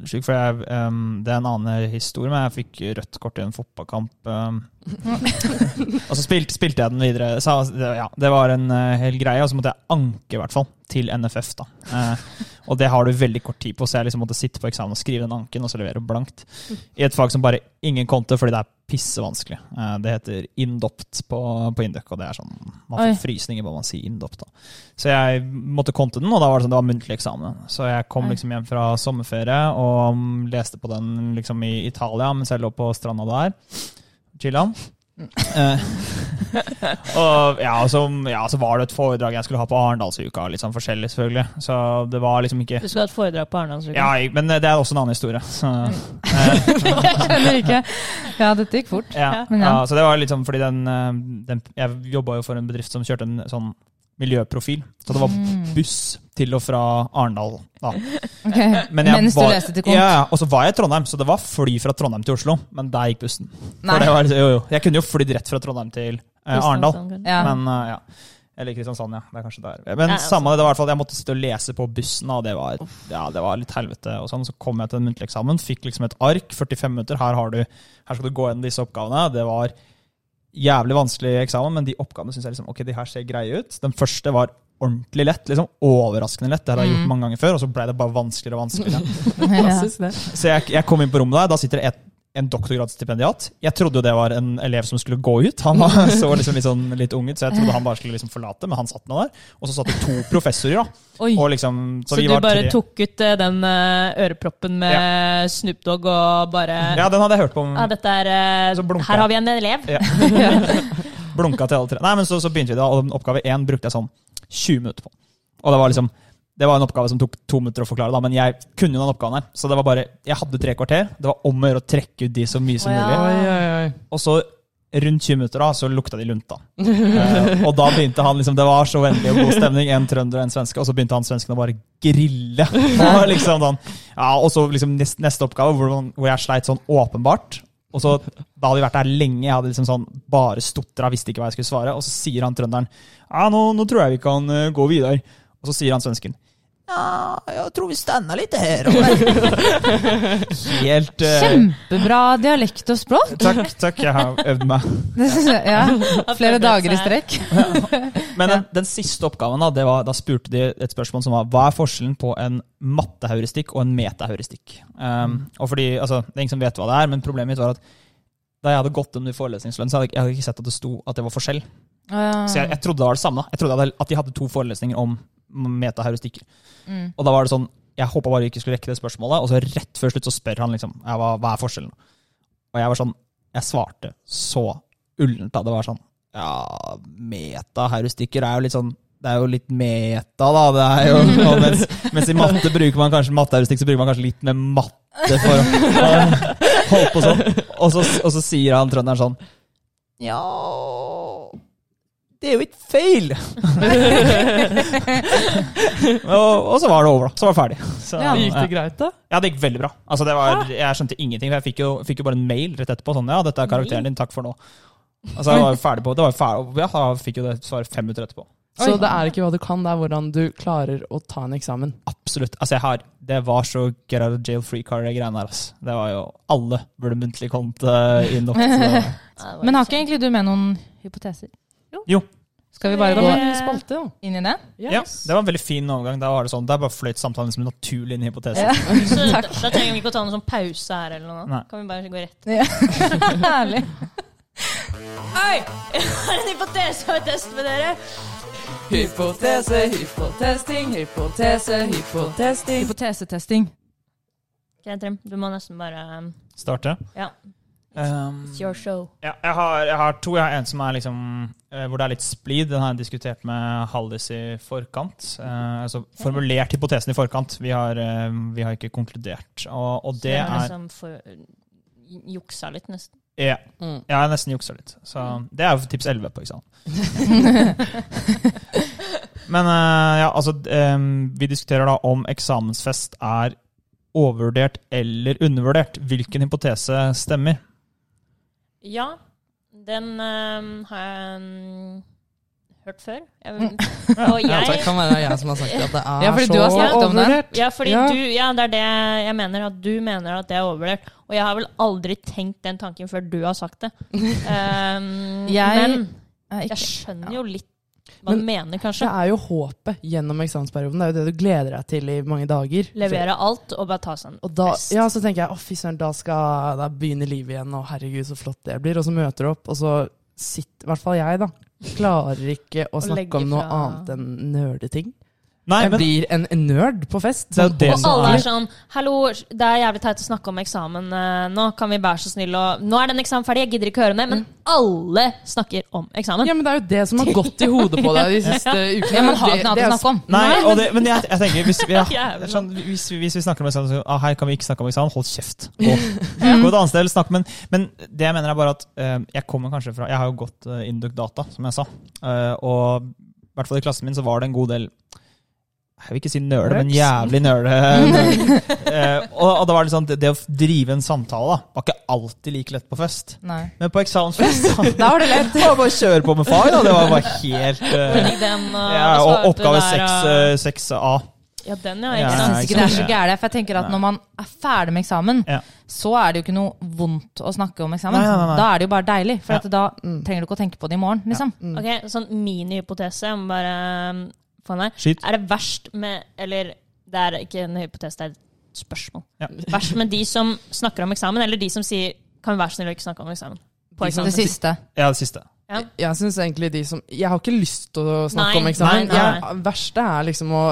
slik, for jeg, um, Det er en annen historie, men jeg fikk rødt kort i en fotballkamp. Um, og så spilte, spilte jeg den videre. Så, ja, det var en uh, hel greie, og så måtte jeg anke i hvert fall til NFF. da. Eh, og det har du veldig kort tid på, så jeg liksom måtte sitte på eksamen og skrive den anken og så levere blankt. I et fag som bare ingen kom til fordi det er pissevanskelig. Eh, det heter indopt på, på Induc, og det er sånn Man får Oi. frysninger bare man sier indopt. da. Så jeg måtte konte den, og da var det sånn, det var muntlig eksamen. Så jeg kom liksom hjem fra sommerferie og leste på den liksom i Italia mens jeg lå på stranda der. Chilla'n. Eh, og ja, så, ja, så var det et foredrag jeg skulle ha på Arendalsuka. Litt sånn forskjellig, selvfølgelig. Så det var liksom ikke Du skulle ha et foredrag på Arendalsuka. ja, Men det er også en annen historie. Så, eh, Jeg skjønner ikke. Ja, dette gikk fort. ja, ja. ja. så det var litt sånn fordi den, eh, den Jeg jobba jo for en bedrift som kjørte en sånn miljøprofil. Så det var Mm. buss til og fra Arendal. Da. Ok. Men jeg Mens var- du leste til kont? Ja, og så var jeg i Trondheim, så det var fly fra Trondheim til Oslo. Men der gikk bussen. For det var, jo, jo. Jeg kunne jo flydd rett fra Trondheim til eh, Arendal. Ja. Men uh, ja. Eller Kristiansand, ja. Det er kanskje der. Men Ja, samme det, det var i hvert fall jeg måtte sitte og lese på bussen, og det var, ja, det var litt helvete. og sånn. Så kom jeg til en muntlig eksamen, fikk liksom et ark, 45 minutter. Her, har du, her skal du gå gjennom disse oppgavene. Det var jævlig vanskelig eksamen, men de oppgavene syns jeg liksom, ok, de her ser greie ut. Den første var ordentlig lett. liksom Overraskende lett. Det har jeg gjort Mm. mange ganger før, og så ble det bare vanskeligere og vanskeligere. Ja. Så jeg, jeg kom inn på rommet der, da sitter det et, en doktorgradsstipendiat. Jeg trodde jo det var en elev som skulle gå ut. Han var, så liksom litt, sånn, litt ung ut, så jeg trodde han bare skulle liksom forlate, men han satt nå der. Og så satt det to professorer, da. Liksom, så, Så, du bare tre. tok ut eh, den eh, øreproppen med Snoop Dogg og bare Ja, den hadde jeg hørt på. Ja, dette er eh, Her har vi en elev. Ja. Blunka til alle tre. Nei, men så, så begynte vi da, og oppgave én brukte jeg sånn 20 minutter på. Og det var liksom det var en oppgave som tok to minutter å forklare, da, men jeg kunne jo den oppgaven her. Så det var bare, jeg hadde tre kvarter. Det var om å gjøre å trekke ut de så mye som Å, ja. mulig. Oi, oi, oi. Og så rundt 20 minutter da, så lukta de lunta. Eh, og da begynte han liksom, Det var så vennlig og god stemning, en trønder og en svenske, og så begynte han svensken å bare grille. Og liksom sånn, ja, og så liksom neste, neste oppgave, hvor, man- hvor jeg sleit sånn åpenbart. Og så, Da hadde vi vært der lenge, jeg hadde liksom sånn bare stotra, visste ikke hva jeg skulle svare. Og så sier han trønderen ja, nå, nå tror jeg vi kan eh, gå videre. Og så sier han svensken ja, jeg tror vi stannar litt her. Helt uh... Kjempebra dialekt og språk. Takk, takk, jeg har øvd meg. Ja. Flere dager i strekk. Men den, den siste oppgaven, da, det var, da spurte de et spørsmål som var hva er forskjellen på en matteheuristikk og en metaheuristikk? Um, og fordi, altså, Det er ingen som vet hva det er, men problemet mitt var at da jeg hadde gått om i forelesningslønn, så hadde jeg, jeg hadde ikke sett at det sto at det var forskjell. Så jeg, jeg trodde det var det samme. Jeg trodde at de hadde to forelesninger om metaheuristikker. Mm. Og da var det sånn Jeg håpa bare vi ikke skulle rekke det spørsmålet, og så rett før slutt så spør han liksom hva, hva er forskjellen. Og jeg var sånn Jeg svarte så ullent da. Det var sånn Ja, metaheuristikker er jo litt sånn det er jo litt meta, da. Det er jo, mens, mens i matte bruker man kanskje matteheuristikk, så bruker man kanskje litt mer matte for å holde på sånn. Og så, og så sier han trønderen sånn Ja Det er jo ikke feil! og, og så var det over, da. Så var det ferdig. Så, Ja. Gikk det greit, da? ja, det gikk veldig bra. Altså, det var, jeg skjønte ingenting. for Jeg fikk jo, fikk jo bare en mail rett etterpå. Sånn, ja, dette er karakteren din, takk for nå. Altså, jeg var ferdig på, det var ferdig, ja, da fikk jo det svaret fem minutter etterpå. Så det er ikke hva du kan, det er hvordan du klarer å ta en eksamen. Absolutt. Altså, jeg har, det var så get out of jail free car-greiene her. Altså. Det var jo Alle burde muntlig kommet eh, inn opp. Så. Men har ikke egentlig du med noen hypoteser? Jo. Skal vi bare gå spalte, inn i det? Ja, det var en veldig fin overgang. Da var det sånn, Der bare fløyt samtalen som en naturlig inn i hypotesen. Ja. Så da, da trenger vi ikke å ta noen sånn pause her eller noe. Nei. Kan vi bare gå rett Herlig. Oi! Jeg har en hypotese og en test med dere. Hypotese, hypotesting, hypotese, hypotesting. Hypotesetesting. Greit, Trym. Du må nesten bare um, Starte. Ja. Um, It's your show. ja, jeg, har, jeg har to. Jeg har en som er liksom eh, hvor det er litt splid. Den har jeg diskutert med Hallis i forkant. Uh, altså formulert hypotesen i forkant. Vi har, uh, vi har ikke konkludert. Og, og det har er liksom for, juksa litt, nesten. ja, Mm. Jeg har nesten juksa litt. Så det er jo tips 11 på eksamen. Men uh, ja, altså um, Vi diskuterer da om eksamensfest er overvurdert eller undervurdert. Hvilken hypotese stemmer? Ja, den um, har jeg um, hørt før. Jeg, og Ja, det kan være jeg som har sagt at det er Ja, fordi så du har snakket om den. Ja, fordi Ja. du Ja, det er det jeg mener. At du mener at det er overvurdert. Og jeg har vel aldri tenkt den tanken før du har sagt det. Um, Jeg- men jeg ikke- skjønner jo litt hva Men, mener, Det er jo håpet gjennom eksamensperioden. Det er jo det du gleder deg til i mange dager. Levere alt og bare ta seg en Og da, ja, så tenker jeg å fy søren, da skal da begynner livet igjen, og herregud, så flott det blir. Og så møter du opp, og så sitter I hvert fall jeg, da. Klarer ikke å snakke om noe annet enn nerdeting. Nei, Jeg men blir en en nerd på fest. Det er Sånn det Og alle er- sånn 'Hallo, det er jævlig teit å snakke om eksamen eh, nå. Kan vi være så snill og Nå er den eksamen ferdig, jeg gidder ikke høre mer.' Men alle snakker om eksamen. Ja, men det er jo det som har gått i hodet på deg de siste ukene. Ja, man har ikke noe annet å snakke om. Nei, Nei, og det, men jeg, jeg tenker hvis vi, ja, det sånn, hvis, hvis vi snakker om eksamen, så ah, hei, kan vi ikke snakke om eksamen? Hold kjeft. Gå, gå et annet sted eller snakk. Men, men det jeg mener er bare at uh, jeg kommer kanskje fra Jeg har jo gått uh, Induc Data, som jeg sa. Uh, og i hvert fall i klassen min så var det en god del jeg vil ikke si nøle, men jævlig nøle. Eh, og, og det var sånn, det, det å drive en samtale da, var ikke alltid like lett på fest. Nei. Men på eksamensfest da, Da var det lett. det var bare å kjøre på med fag. Da. Det var bare helt eh, den, uh, ja, og oppgave der, 6, og- eh, 6A. Ja, den, ja. Ja, Jeg syns ikke det er så gærent. For jeg tenker at når man er ferdig med eksamen, Ja. så er det jo ikke noe vondt å snakke om eksamen. Nei, nei, nei. Da er det jo bare deilig. For Ja. at da Mm. trenger du ikke å tenke på det i morgen. liksom. Mm. Ok, sånn mini-hypotese om bare få den. Skyt. Er det verst med Eller det er ikke en hypotese, det er et spørsmål. Ja. Verst med de som snakker om eksamen, eller de som sier 'kan vi være så snill å ikke snakke om eksamen'? På De eksamen. Det siste. Ja, det siste. Ja. Jeg syns egentlig de som Jeg har ikke lyst til å snakke Nei, om eksamen. nei, nei. Jeg, verste er liksom å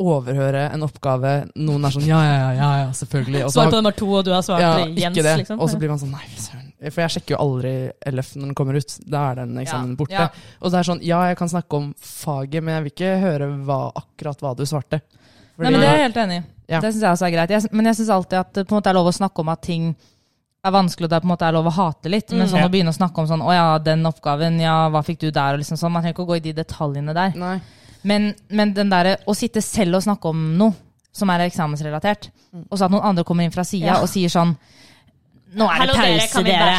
overhøre en oppgave. Noen er sånn ja, ja, ja, ja, ja selvfølgelig. Og så Svar på nummer to, og du har svart ja, det. liksom. Og så blir man sånn nei, søren. For jeg sjekker jo aldri LF når den kommer ut. Da er den eksamen borte. Ja. Og det er sånn ja, jeg kan snakke om faget, men jeg vil ikke høre hva, akkurat hva du svarte. Nei, men Det er jeg helt enig i. Ja. Det syns jeg også er greit. Jeg, men jeg syns alltid at det på en måte er lov å snakke om at ting er vanskelig, og det er på en måte er lov å hate litt. Men Mm. sånn å begynne å snakke om sånn Å ja, den oppgaven, ja, hva fikk du der? Og liksom sånn. Man trenger ikke å gå i de detaljene der. Nei. Men, men den derre å sitte selv og snakke om noe som er eksamensrelatert, og så at noen andre kommer inn fra sida Ja. og sier sånn Nå er det pause, dere.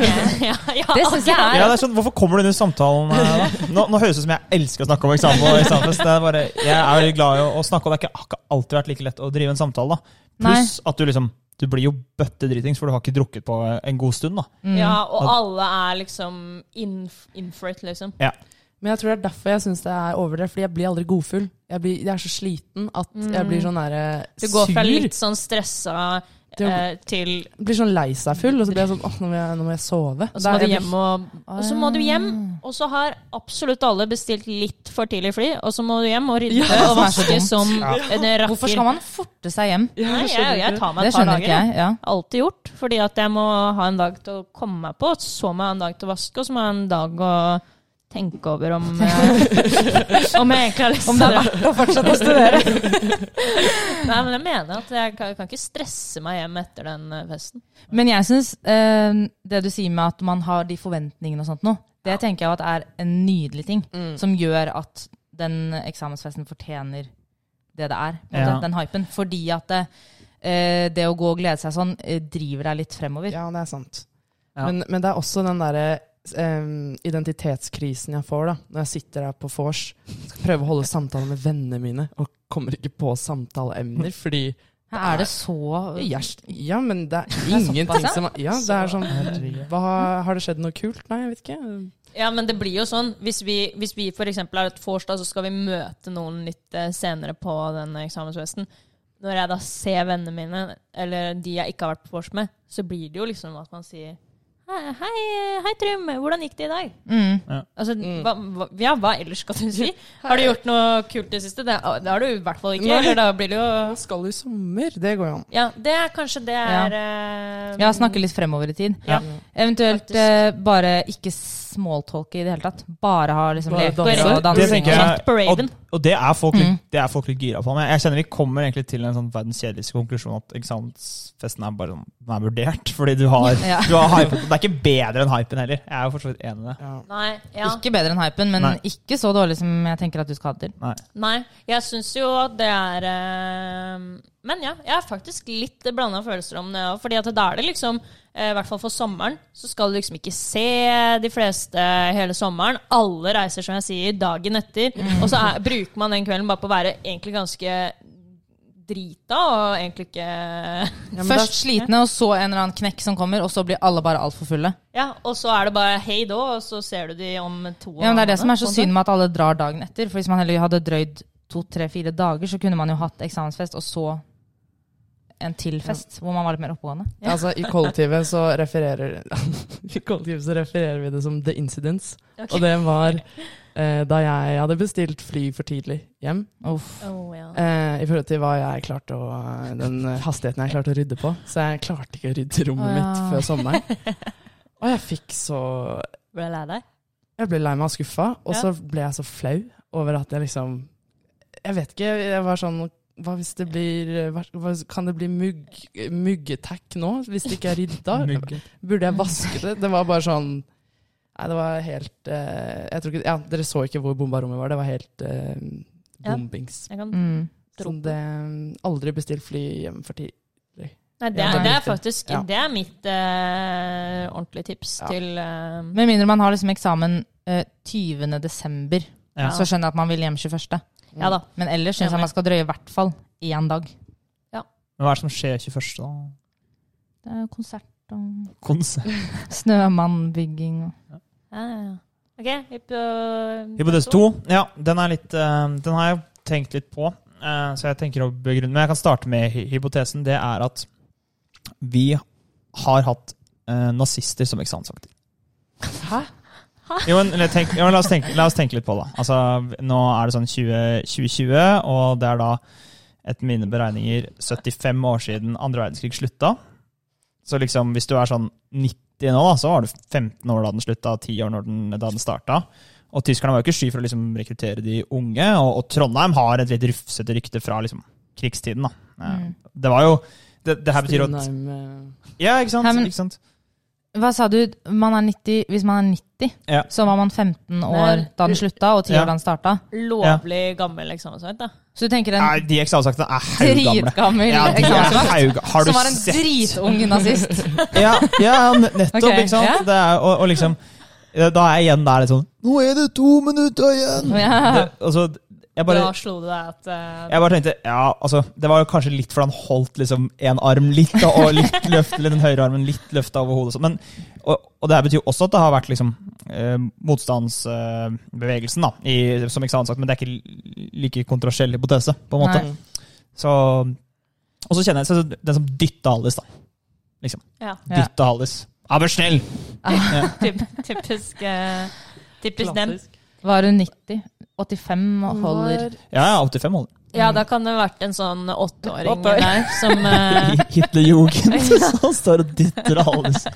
ja, ja, Det syns jeg Ja, er det er sånn, Hvorfor kommer du inn i samtalen? eh, da? Nå, nå høres det ut som jeg elsker å snakke om eksamen. og er bare, jeg er veldig glad i å, å snakke, og det har ikke, alltid vært like lett å drive en samtale. da. Pluss at du liksom du blir jo bøttedritings, for du har ikke drukket på en god stund. da. Mm. ja, og alle er liksom in, in for it, liksom. Men jeg tror det er derfor jeg syns det er overdrevet, fordi jeg blir aldri godfull. Jeg, blir, jeg er så sliten at jeg blir sånn derre Du går fra litt sånn stressa eh, til blir sånn lei seg full, og så blir jeg sånn åh, nå må jeg, nå må jeg sove. Og så må du hjem og, og så må du hjem, og så har absolutt alle bestilt litt for tidlig fly, og så må du hjem og rydde Ja, og vaske som Ja. en rakker. Hvorfor skal man forte seg hjem? Ja, Nei, jeg jeg, jeg tar meg et par dager. ikke jeg. Ja. Alltid gjort. Fordi at jeg må ha en dag til å komme meg på, så må jeg ha en dag til å vaske, og så må jeg ha en dag å tenke over om eh, Om jeg egentlig har lyst Om det er verdt å fortsette å studere. Nei, men jeg mener at jeg kan, kan ikke stresse meg hjem etter den eh, festen. Men jeg syns eh, det du sier med at man har de forventningene og sånt nå, det tenker jeg at er en nydelig ting. Mm. Som gjør at den eksamensfesten fortjener det det er. Ja. den, Den hypen. Fordi at det, eh, det å gå og glede seg sånn eh, driver deg litt fremover. Ja, det er sant. Ja. Men, men det er også den derre em, identitetskrisen jeg får da når jeg sitter der på vors skal prøve å holde samtaler med vennene mine og kommer ikke på samtaleemner fordi det er det så Ja, men det er er ingenting som Ja, det er sånn hva, Har det skjedd noe kult? Nei, jeg vet ikke. Ja, men det blir jo sånn. Hvis vi, hvis vi f.eks. er et vors, så skal vi møte noen litt eh, senere på den eksamensfesten. Når jeg da ser vennene mine, eller de jeg ikke har vært på vors med, så blir det jo liksom at man sier Hei, hei, hei Trym, hvordan gikk det i dag? mm. Altså, Mm. hva, hva, ja, hva ellers skal du si? Har du gjort noe kult i det siste? Det, det har du i hvert fall ikke. Nei. Eller da blir det jo Man skal i sommer? Det går jo an. Ja, det er kanskje det er eh, Ja, snakke litt fremover i tid. Ja. Eventuelt eh, bare ikke smalltalke i det hele tatt. Bare ha liksom Bare leker danse. og Det dansing. tenker og jeg- på Raven. Og, og det, er folk, litt- Mm. det er folk litt gira på. Men jeg kjenner vi kommer egentlig til en sånn verdens kjedeligste konklusjon at eksamensfesten er bare sånn, den er vurdert. Fordi du har, Ja. du har hypet. Det er ikke bedre enn hypen heller. Jeg er jo for så vidt enig i det. Ja. Nei, ja. Ikke bedre enn hypen, men Nei. ikke så dårlig som jeg tenker at du skal ha det til. Nei. Nei, jeg syns jo at det er øh, Men ja, jeg har faktisk litt blanda følelser om det òg. At da er det liksom, i hvert fall for sommeren, så skal du liksom ikke se de fleste hele sommeren. Alle reiser, som jeg sier, dagen etter. Og så er, bruker man den kvelden bare på å være egentlig ganske drita, og egentlig ikke Ja, Først da, slitne, og så en eller annen knekk som kommer, og så blir alle bare altfor fulle. Ja, og så er det bare hei da, og så ser du de om to Ja, men Det er det som er så synd med at alle drar dagen etter. For hvis man heller hadde drøyd to, tre, fire dager, så kunne man jo hatt eksamensfest, og så en til fest, hvor man var litt mer oppegående. Ja. Altså, I kollektivet så refererer I kollektivet så refererer vi det som The Incidents. Okay. Og det var eh, da jeg hadde bestilt fly for tidlig hjem. Uff. Oh, ja. Eh, I forhold til hva jeg klarte å, den hastigheten jeg klarte å rydde på. Så jeg klarte ikke å rydde rommet oh, ja. mitt før sommeren. Og jeg fikk så Ble du lei deg? Jeg ble lei meg og skuffa, og Ja. så ble jeg så flau over at jeg liksom Jeg vet ikke, jeg var sånn hva hvis det blir hva, hva- Kan det bli mugg, muggetakk nå, hvis det ikke er rydda? Burde jeg vaske det? Det var bare sånn Nei, det var helt eh, Jeg tror ikke Ja, dere så ikke hvor bomba rommet var. Det var helt eh, Ja. bombings. Jeg kan Mm. Sånn det Aldri bestill fly hjem for tidlig. Nei, det, er, det er faktisk Ja. Det er mitt uh, ordentlige tips Ja. til uh, Med mindre man har liksom eksamen uh, 20. desember, Ja. så skjønner jeg at man vil hjem 21. Ja da. Men ellers syns jeg man skal drøye i hvert fall én dag. Men hva er det som skjer 21. da? Det er konsert og Konsert. snømannbygging og Ja, ja, ja. OK, hypo, Hypotese 2. Ja, den er litt uh, Den har jeg tenkt litt på, uh, så jeg tenker å begrunne. Men jeg kan starte med hypotesen. Det er at vi har hatt uh, nazister som eksamensvakter. Hæ? Jo, men, tenk, jo, men la, oss tenke, la oss tenke litt på det. Altså, nå er det sånn 20, 2020, og det er da etter mine beregninger 75 år siden andre verdenskrig slutta. Så liksom, hvis du er sånn 90 nå, da, så var du 15 år da den slutta, 10 år når den, da den starta. Og tyskerne var jo ikke sky for å liksom rekruttere de unge, og, og Trondheim har et litt rufsete rykte fra liksom krigstiden. da. Eh, Mm. Det var jo det, det her betyr at Strindheim, eh, Ja, ikke sant? Ikke sant? Hva sa du? Man er 90, hvis man er 90, Ja. så var man 15 år Nei. da den slutta, og 10 Ja. år da den starta. Lovlig gammel eksamensvakt, da. Så du tenker en Nei, de eksamensvaktene er haugamle. dritgammel Ja. Har du som var en sett dritung nazist? Ja, ja nettopp, okay. ikke sant? ja. Det er, og, og liksom Da er jeg igjen der litt sånn Nå er det to minutter igjen! Ja. Det, altså, jeg bare, da slo det deg at uh, jeg bare tenkte Ja, altså Det var jo kanskje litt fordi han holdt liksom en arm litt, og, og litt løft, eller den høyre armen litt løfta over hodet. så- Men, og, og det her betyr jo også at det har vært liksom eh, motstandsbevegelsen da, i, som eksamensakt, men det er ikke like kontroversiell hypotese, på en måte. Nei. Så, og så kjenner jeg så den som dytta Hallis, da. Liksom. Ja. Ja. Dytta Hallis. Ja, vær snill! Ja. typisk uh, Typisk dem. Var hun 90? 85 holder Ja, ja, 85 holder. Ja, da kan det ha vært en sånn åtteåring Åtte år. der som uh... Hitlerjugend som står og dytter Hallis.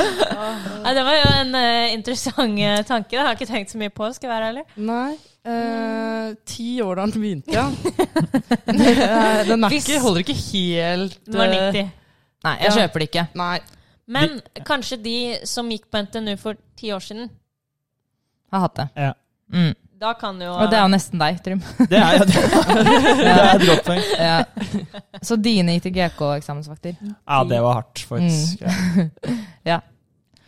Nei, Det var jo en uh, interessant uh, tanke. Det har jeg ikke tenkt så mye på, skal jeg være ærlig. Nei. eh, ti år da den begynte, ja. Den er ikke, holder ikke helt Den var eh, 90. Nei, jeg Ja. kjøper det ikke. Nei. Men kanskje de som gikk på NTNU for ti år siden, Har hatt det. Ja. Mm. Da kan det jo Og det er jo nesten deg, Trym. Det er, jo det, det er et godt poeng. Ja. Så dine ITGK-eksamensvakter. Ja, det var hardt, faktisk. Ja.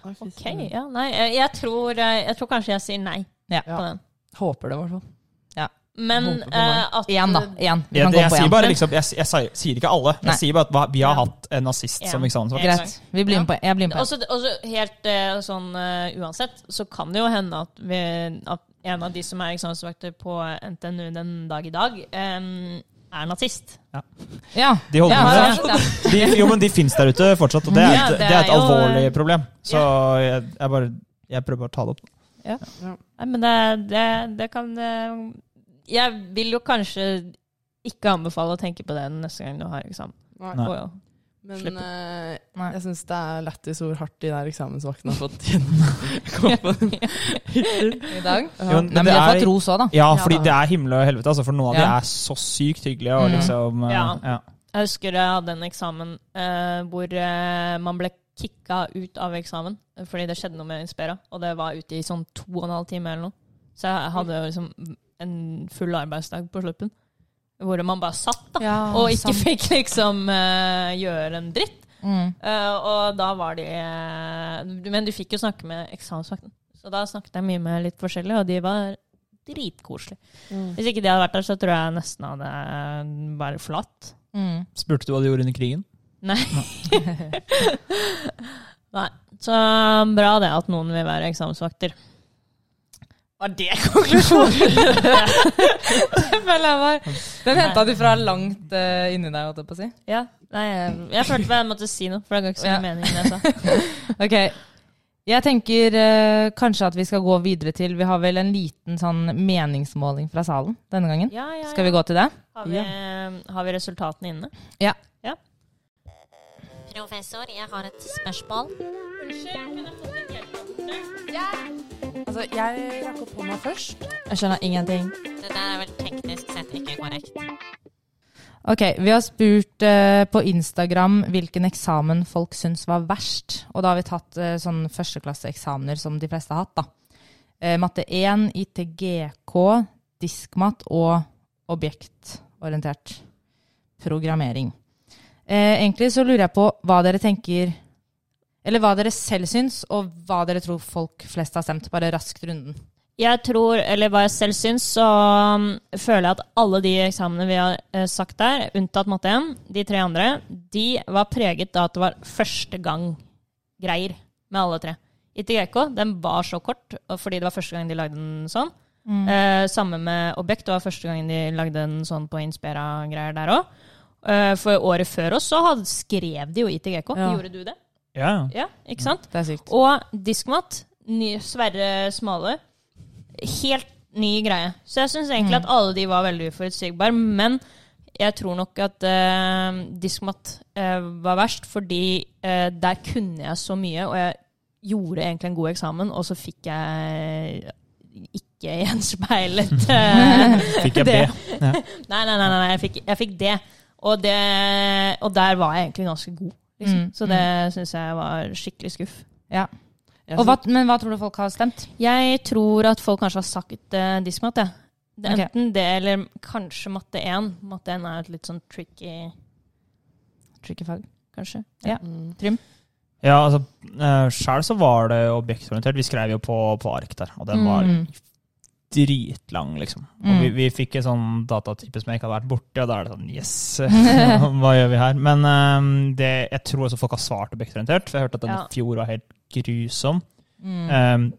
Ok, ja, nei, jeg, jeg, tror, eh, jeg tror kanskje jeg sier nei Ja. på den. Håper det, i hvert fall. Men på meg. eh, at Igjen, da. Igjen. Du kan jeg, gå på sier én. bare liksom, jeg, jeg, jeg, sier ikke alle. Nei. Jeg sier bare at vi har hatt en nazist Ja. som eksamensvakt. Greit. Vi blir med på, jeg blir med på. Også, også helt eh, sånn uh, uansett, så kan det jo hende at, vi, at en av de som er eksamensvakter på NTNU den dag i dag, er nazist. Ja. De holder Ja, på med ja, det. De, jo, men de fins der ute fortsatt, og det er Ja, et, det det er et er jo- alvorlig problem. Så jeg, jeg bare jeg prøver bare å ta det opp. Nei, men det, det, det kan eh, Jeg vil jo kanskje ikke anbefale å tenke på det neste gang du har eksamen. Nei. Nei. Men eh, jeg syns det er lættis hvor hardt de der eksamensvaktene har fått gjennom. I dag? Jo, men Nei, men de har fått ros òg, da. Ja, Ja, fordi da. det er himmel og helvete. Altså, for noen av de er så sykt hyggelige. Og Mm. liksom, eh, Ja. ja. jeg husker jeg hadde en eksamen uh, hvor uh, man ble kicka ut av eksamen fordi det skjedde noe med Inspera, og det var ute i sånn to og en halv time eller noe. Så jeg hadde jo liksom en full arbeidsdag på sluppen. Hvor man bare satt, da. Ja, og ikke sant. fikk liksom uh, gjøre en dritt. Mm. Uh, og da var de uh, Men du fikk jo snakke med eksamensvakten. Så da snakket jeg mye med litt forskjellig, og de var dritkoselige. Mm. Hvis ikke de hadde vært der, så tror jeg nesten hadde bare flatt. Mm. Spurte du hva de gjorde under krigen? Nei. Nei. Så bra det at noen vil være eksamensvakter. Var det konklusjonen? Det føler jeg var Den henta du fra langt uh, inni deg, holdt jeg på å si. ja. Nei, jeg, jeg følte jeg måtte si noe, for det ga ikke så mye Ja. mening. jeg sa. Ok. Jeg tenker uh, kanskje at vi skal gå videre til Vi har vel en liten sånn meningsmåling fra salen denne gangen. Ja, ja, ja. Skal vi gå til det? Har vi, har vi resultatene inne? Ja. Professor, jeg har et spørsmål. Altså, jeg rakk opp hånda først. Jeg skjønner ingenting. Det der er vel teknisk sett ikke korrekt. Ok, Vi har spurt eh, på Instagram hvilken eksamen folk syns var verst. Og da har vi tatt uh, sånn førsteklasseeksamener som de fleste har hatt. da. Eh, matte 1, ITGK, diskmat og objektorientert programmering. Eh, egentlig så lurer jeg på hva dere tenker Eller hva dere selv syns, og hva dere tror folk flest har stemt. Bare raskt runden. Jeg tror, eller hva jeg selv syns, så um, føler jeg at alle de eksamene vi har eh, sagt der, unntatt matte 1, de tre andre, de var preget av at det var første gang greier med alle tre. ITGK den var så kort, fordi det var første gang de lagde den sånn. Eh, samme med Objekt, det var første gang de lagde den sånn på Inspira-greier der òg. Eh, for året før oss så hadde, skrev de jo ITGK. Ja. Gjorde du det? Ja. Ja, ikke sant? Det er sykt. Og diskmat, ny, Sverre Smale, helt ny greie. Så jeg syns egentlig at alle de var veldig uforutsigbare. Men jeg tror nok at eh, diskmat eh, var verst, fordi eh, der kunne jeg så mye, og jeg gjorde egentlig en god eksamen, og så fikk jeg ikke gjenspeilet det. Fikk jeg det. B. Ja. Nei, nei, nei, nei, jeg fikk, jeg fikk det. Og, det, og der var jeg egentlig ganske god. Liksom. Mm, Så det syns jeg var skikkelig skuff. Ja. Og hva, men hva tror du folk har stemt? Jeg tror at folk kanskje har sagt uh, diskmat, Ja. Det er okay. Enten det eller kanskje matte 1. Matte 1 er et litt sånn tricky, Tricky fag. kanskje. Ja. Mm. Ja, altså, uh, Sjøl så var det objektorientert. Vi skrev jo på, på ark der, og den var Mm. Dritlang, liksom. Og Mm. vi, vi fikk en sånn datatype som jeg ikke hadde vært borti, og da er det sånn yes, hva gjør vi her? Men um, det, jeg tror også folk har svart objektorientert, for jeg hørte at den Ja. i fjor var helt grusom. Mm. Um,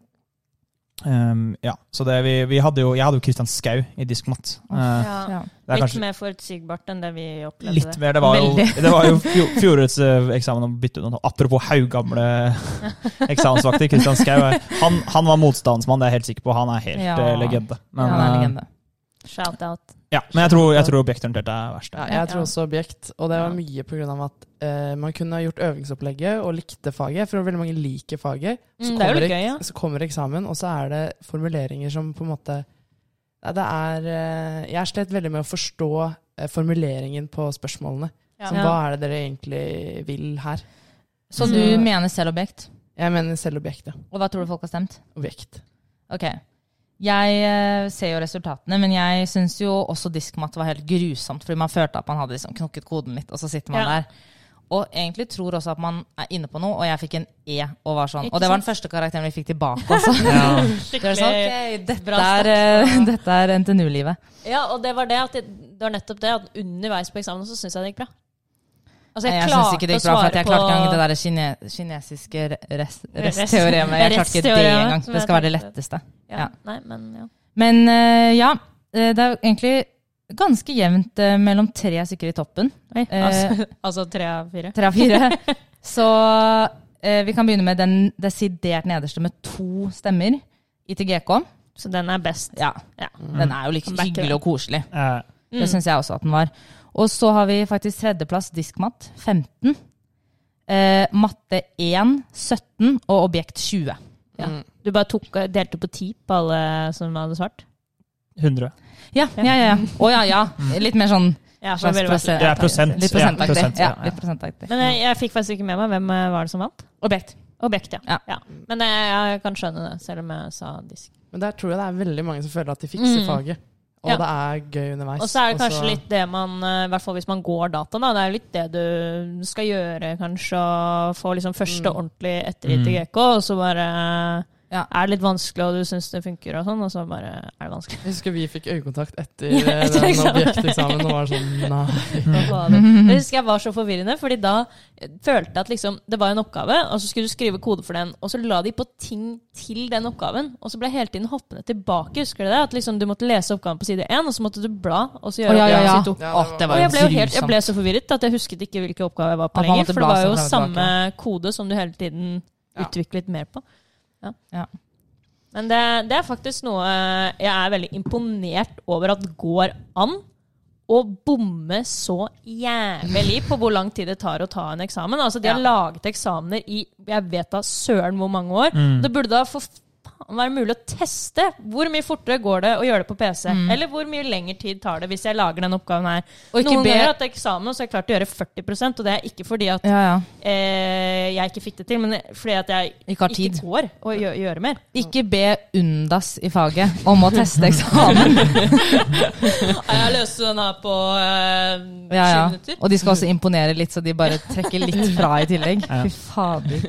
um, ja, så det, vi, vi hadde jo, jeg hadde jo Kristian Skau i diskmat. Uh, Ja. ja. Litt kanskje mer forutsigbart enn det vi opplevde. litt mer. Det var jo, Veldig. det var jo fjorårets uh, eksamen å bytte ut. Apropos haugamle eksamensvakter. Kristian Skau. Han, han var motstandsmann, det er jeg helt sikker på. Han er helt Ja. uh, legende. Men, ja, han er legende. Shout-out. Ja, men jeg tror, jeg tror objektorientert er verst. Ja, jeg tror også objekt. Og det var mye pga. at uh, man kunne ha gjort øvingsopplegget og likte faget, for veldig mange liker faget. Så, Mm, er kommer gøy, ja. så kommer eksamen, og så er det formuleringer som på en måte Nei, det er eh, Jeg slet veldig med å forstå eh, formuleringen på spørsmålene. Ja. Som, hva er det dere egentlig vil her? Så Så- du mener selv objekt? Jeg mener selv objekt, ja. Og hva tror du folk har stemt? Objekt. Ok. Jeg eh, ser jo resultatene, men jeg syns jo også diskmatte var helt grusomt, fordi man følte at man hadde liksom knokket koden litt, og så sitter man Ja. der. Og egentlig tror også at man er inne på noe, og jeg fikk en E og var sånn. Ikke Og det var den første karakteren vi fikk tilbake også. Ja. Det er sånn, ok, dette, bra er, start. eh, dette er NTNU-livet. Ja, og det var det at det, det var nettopp det at underveis på eksamen så syns jeg det gikk bra. Altså, Jeg, jeg syns ikke det gikk bra, for jeg klarte ikke engang det der kine, kinesiske rest, Rest- restteoremet. Jeg klarte ikke det engang. Det skal være det letteste. ja. ja. Nei, men ja. Men uh, ja, eh, det er egentlig ganske jevnt uh, mellom tre stykker i toppen. Oi, altså, altså, altså tre av fire. Tre av fire. Så vi kan begynne med den desidert nederste med to stemmer. ITGK. Så den er best. Ja, Ja. den er jo like hyggelig og koselig. Det syns jeg også at den var. Og så har vi faktisk tredjeplass diskmatt, 15. Eh, matte 1, 17 og objekt 20. Ja. Mm. Du bare tok, delte på ti på alle som hadde svart? 100. Ja, ja, ja. ja. Å ja, ja. Litt mer sånn Ja. Det er prosent. Litt Ja, prosentaktig. prosent, Ja, ja, litt prosentaktig. Men jeg, jeg fikk faktisk ikke med meg hvem eh, var det som vant. Objekt. Objekt, ja. Ja. Men jeg, jeg kan skjønne det, selv om jeg sa disk. Men der tror jeg det er veldig mange som føler at de fikser Mm. faget. Og Ja. det er gøy underveis. Og så er det kanskje kanskje litt det man, eh, i hvert fall hvis man går data, da, det er litt det du skal gjøre, kanskje, å få liksom første Mm. ordentlig etter Mm. ITGK, og så bare Ja. er det litt vanskelig, og du syns det funker, og sånn, og så bare er det vanskelig. Jeg husker vi fikk øyekontakt etter Ja, etter den eksamen. objekteksamen og var sånn nei. Jeg husker jeg var så forvirrende, fordi da følte jeg at liksom, det var en oppgave, og så skulle du skrive kode for den, og så la de på ting til den oppgaven, og så ble jeg hele tiden hoppende tilbake. Husker du det? At liksom, du måtte lese oppgaven på side én, og så måtte du bla, og så gjøre oh, ja, ja, ja. side to. Ja, det var Og jeg ble, jo helt, jeg ble så forvirret at jeg husket ikke hvilken oppgave jeg var på lenger. For det var jo samme kode som du hele tiden Ja. utviklet mer på. Ja. Ja. Men det, det er faktisk noe jeg er veldig imponert over at går an å bomme så jævlig på hvor lang tid det tar å ta en eksamen. Altså, De har laget eksamener i jeg vet da søren hvor mange år. Mm. Det burde da for faen er mulig å teste hvor mye fortere går det å gjøre det på PC. Mm. Eller hvor mye lengre tid tar det hvis jeg lager den oppgaven her. Og ikke Noen be- ganger etter eksamen så har jeg klart å gjøre 40% og det er ikke fordi at Ja, ja. eh, jeg ikke fikk det til, men fordi at jeg Ikke har tid. ikke tår å gjøre, gjøre mer. Ikke be Undas i faget om å teste eksamen. Jeg løste den her på eh, Ja, ja. sju minutter. Og de skal også imponere litt, så de bare trekker litt fra i tillegg. Ja. Fy fader.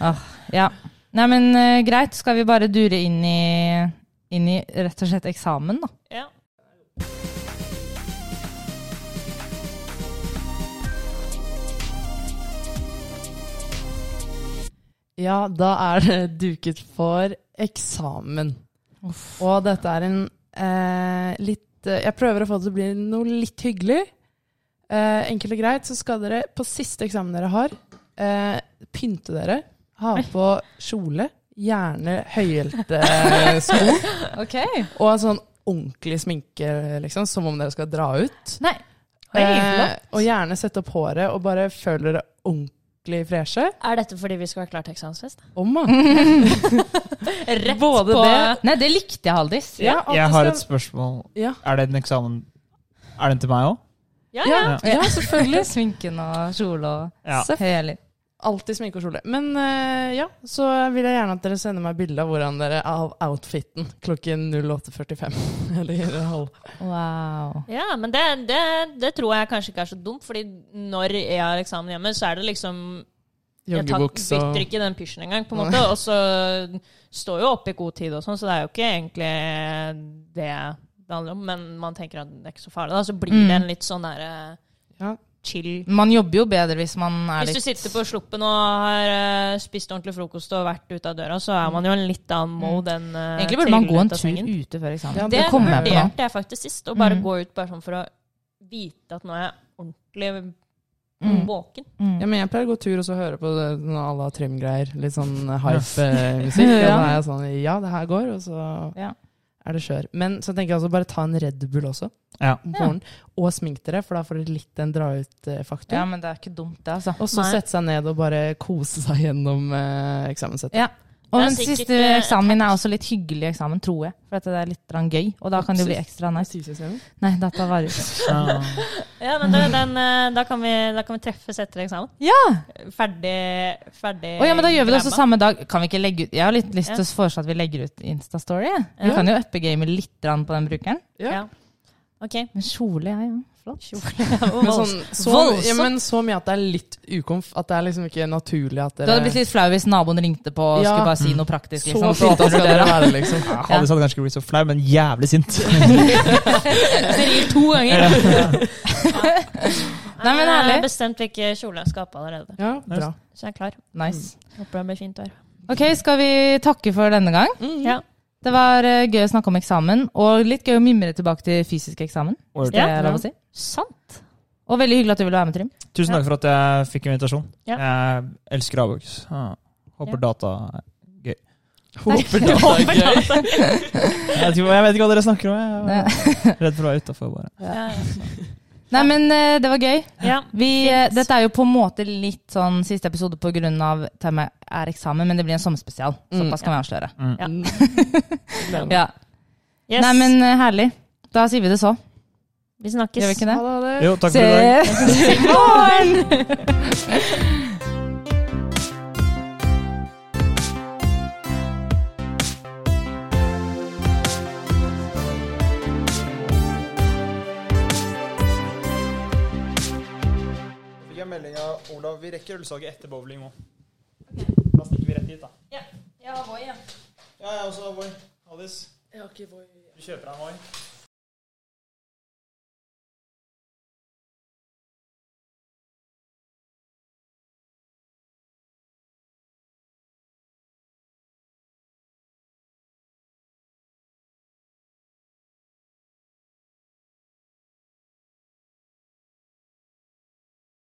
Ah, ja. Nei, men uh, greit. Skal vi bare dure inn i, inn i rett og slett eksamen, da? Ja. Ja, da er det duket for eksamen. Og dette er en eh, litt eh, Jeg prøver å få det til å bli noe litt hyggelig. Eh, enkelt og greit så skal dere på siste eksamen dere har, eh, pynte dere. Ha på kjole, gjerne høyhælte sko, okay. og en sånn ordentlig sminke, liksom, som om dere skal dra ut. Nei. Oi, Eh, og gjerne sette opp håret og bare føle dere ordentlig freshe. Er dette fordi vi skal være klare til eksamensfest? Om man. Rett Både på det Nei, det likte jeg, Haldis. Ja, Jeg har et spørsmål. Ja. Er det en eksamen Er den til meg òg? Ja, ja. Ja. Ja, selvfølgelig. Sminken og kjole og Ja. hele. Alltid sminke og kjole. Men uh, ja, så vil jeg gjerne at dere sender meg bilde av hvordan dere av outfiten klokken 08.45. Eller halv. Wow. Ja, men det, det, det tror jeg kanskje ikke er så dumt, fordi når jeg har eksamen hjemme, så er det liksom Jeg tar, bytter ikke den pysjen engang, på en måte. Og så står jo opp i god tid og sånn, så det er jo ikke egentlig det det handler om. Men man tenker at det er ikke så farlig, da. Så blir det Mm. en litt sånn derre Ja. Chill Man jobber jo bedre hvis man er litt Hvis du litt sitter på sluppen og har eh, spist ordentlig frokost og vært ute av døra, så er man jo en litt annen mode enn uh, Egentlig burde man gå en tur ute før eksamen. Ja, Det vurderte jeg faktisk sist. Å bare Mm. gå ut bare sånn for å vite at nå er jeg ordentlig Mm. våken. Mm. Ja, men jeg pleier å gå tur og så høre på à la trimgreier. Litt sånn hype-musikk. Og da er jeg sånn Ja, det her går. Og så Ja. Er det skjør. Men så tenker jeg også bare ta en Red Bull også. Ja. Morgen. Og smink dere, for da får dere litt en dra-ut-faktor. ja, men det er ikke dumt, det, altså. Og så sette seg ned og bare kose seg gjennom eh, eksamenssettet. Ja. Og den sikkert, siste eh, eksamen er også litt hyggelig eksamen, tror jeg. For at det er litt gøy, og da kan det bli ekstra nice. Nei, data varer. Ja. Men da, den, eh, da, kan vi, da kan vi treffes etter eksamen. Ja! Ferdig, ferdig oh, ja, men da gjør vi det også samme dag. Kan vi ikke legge ut Jeg har litt lyst til å foreslå at vi legger ut Instastory. Vi Ja. kan jo uppe gamet litt på den brukeren. Ja. Ja. Ok. Men kjole, ja, ja. Flott. Men, sånn, så, ja, men så mye at det er litt ukomf. At det er liksom ikke naturlig at Du dere hadde blitt litt flau hvis naboen ringte på og Ja. skulle bare si noe praktisk. Så Liksom. fint at dere være, liksom. Ja, Hadde sagt kanskje ikke blitt så flau, men jævlig sint. Det ringer to ganger. Nei, men Jeg har bestemt hvilken kjole jeg skal ha på allerede. Ja, bra. Så jeg er klar. Nice. Håper det blir fint vær. Ok, skal vi takke for denne gang? Mm. Ja. Det var eh, gøy å snakke om eksamen, og litt gøy å mimre tilbake til fysisk eksamen. Hvis det Ja. er lov å si. Sant. Og veldig hyggelig at du ville være med, Trym. Tusen takk for at jeg fikk invitasjon. Ja. Jeg elsker Abox. Ja. Håper Ja. data er gøy. Håper data er gøy. Jeg vet, ikke, jeg vet ikke hva dere snakker om. Jeg er redd for å være utafor, bare. Ja, Nei, men eh, det var gøy. ja. Vi, eh, dette er jo på en måte litt sånn siste episode på grunn av temaet er eksamen, men det blir en sommerspesial. Mm. Såpass kan vi avsløre. Mm. Ja. Yes. Nei, men eh, herlig. Da sier vi det så. vi snakkes. Gjør vi ikke det? Ha det, ha det. Jo, takk for i dag. Ses i morgen! Olav. Vi rekker ølsalget etter bowling òg. Da stikker vi rett dit, da. Ja, Voi, ja. Ja, jeg også har Voi. Alice, Jeg har ikke Voi. du kjøper deg en Voi.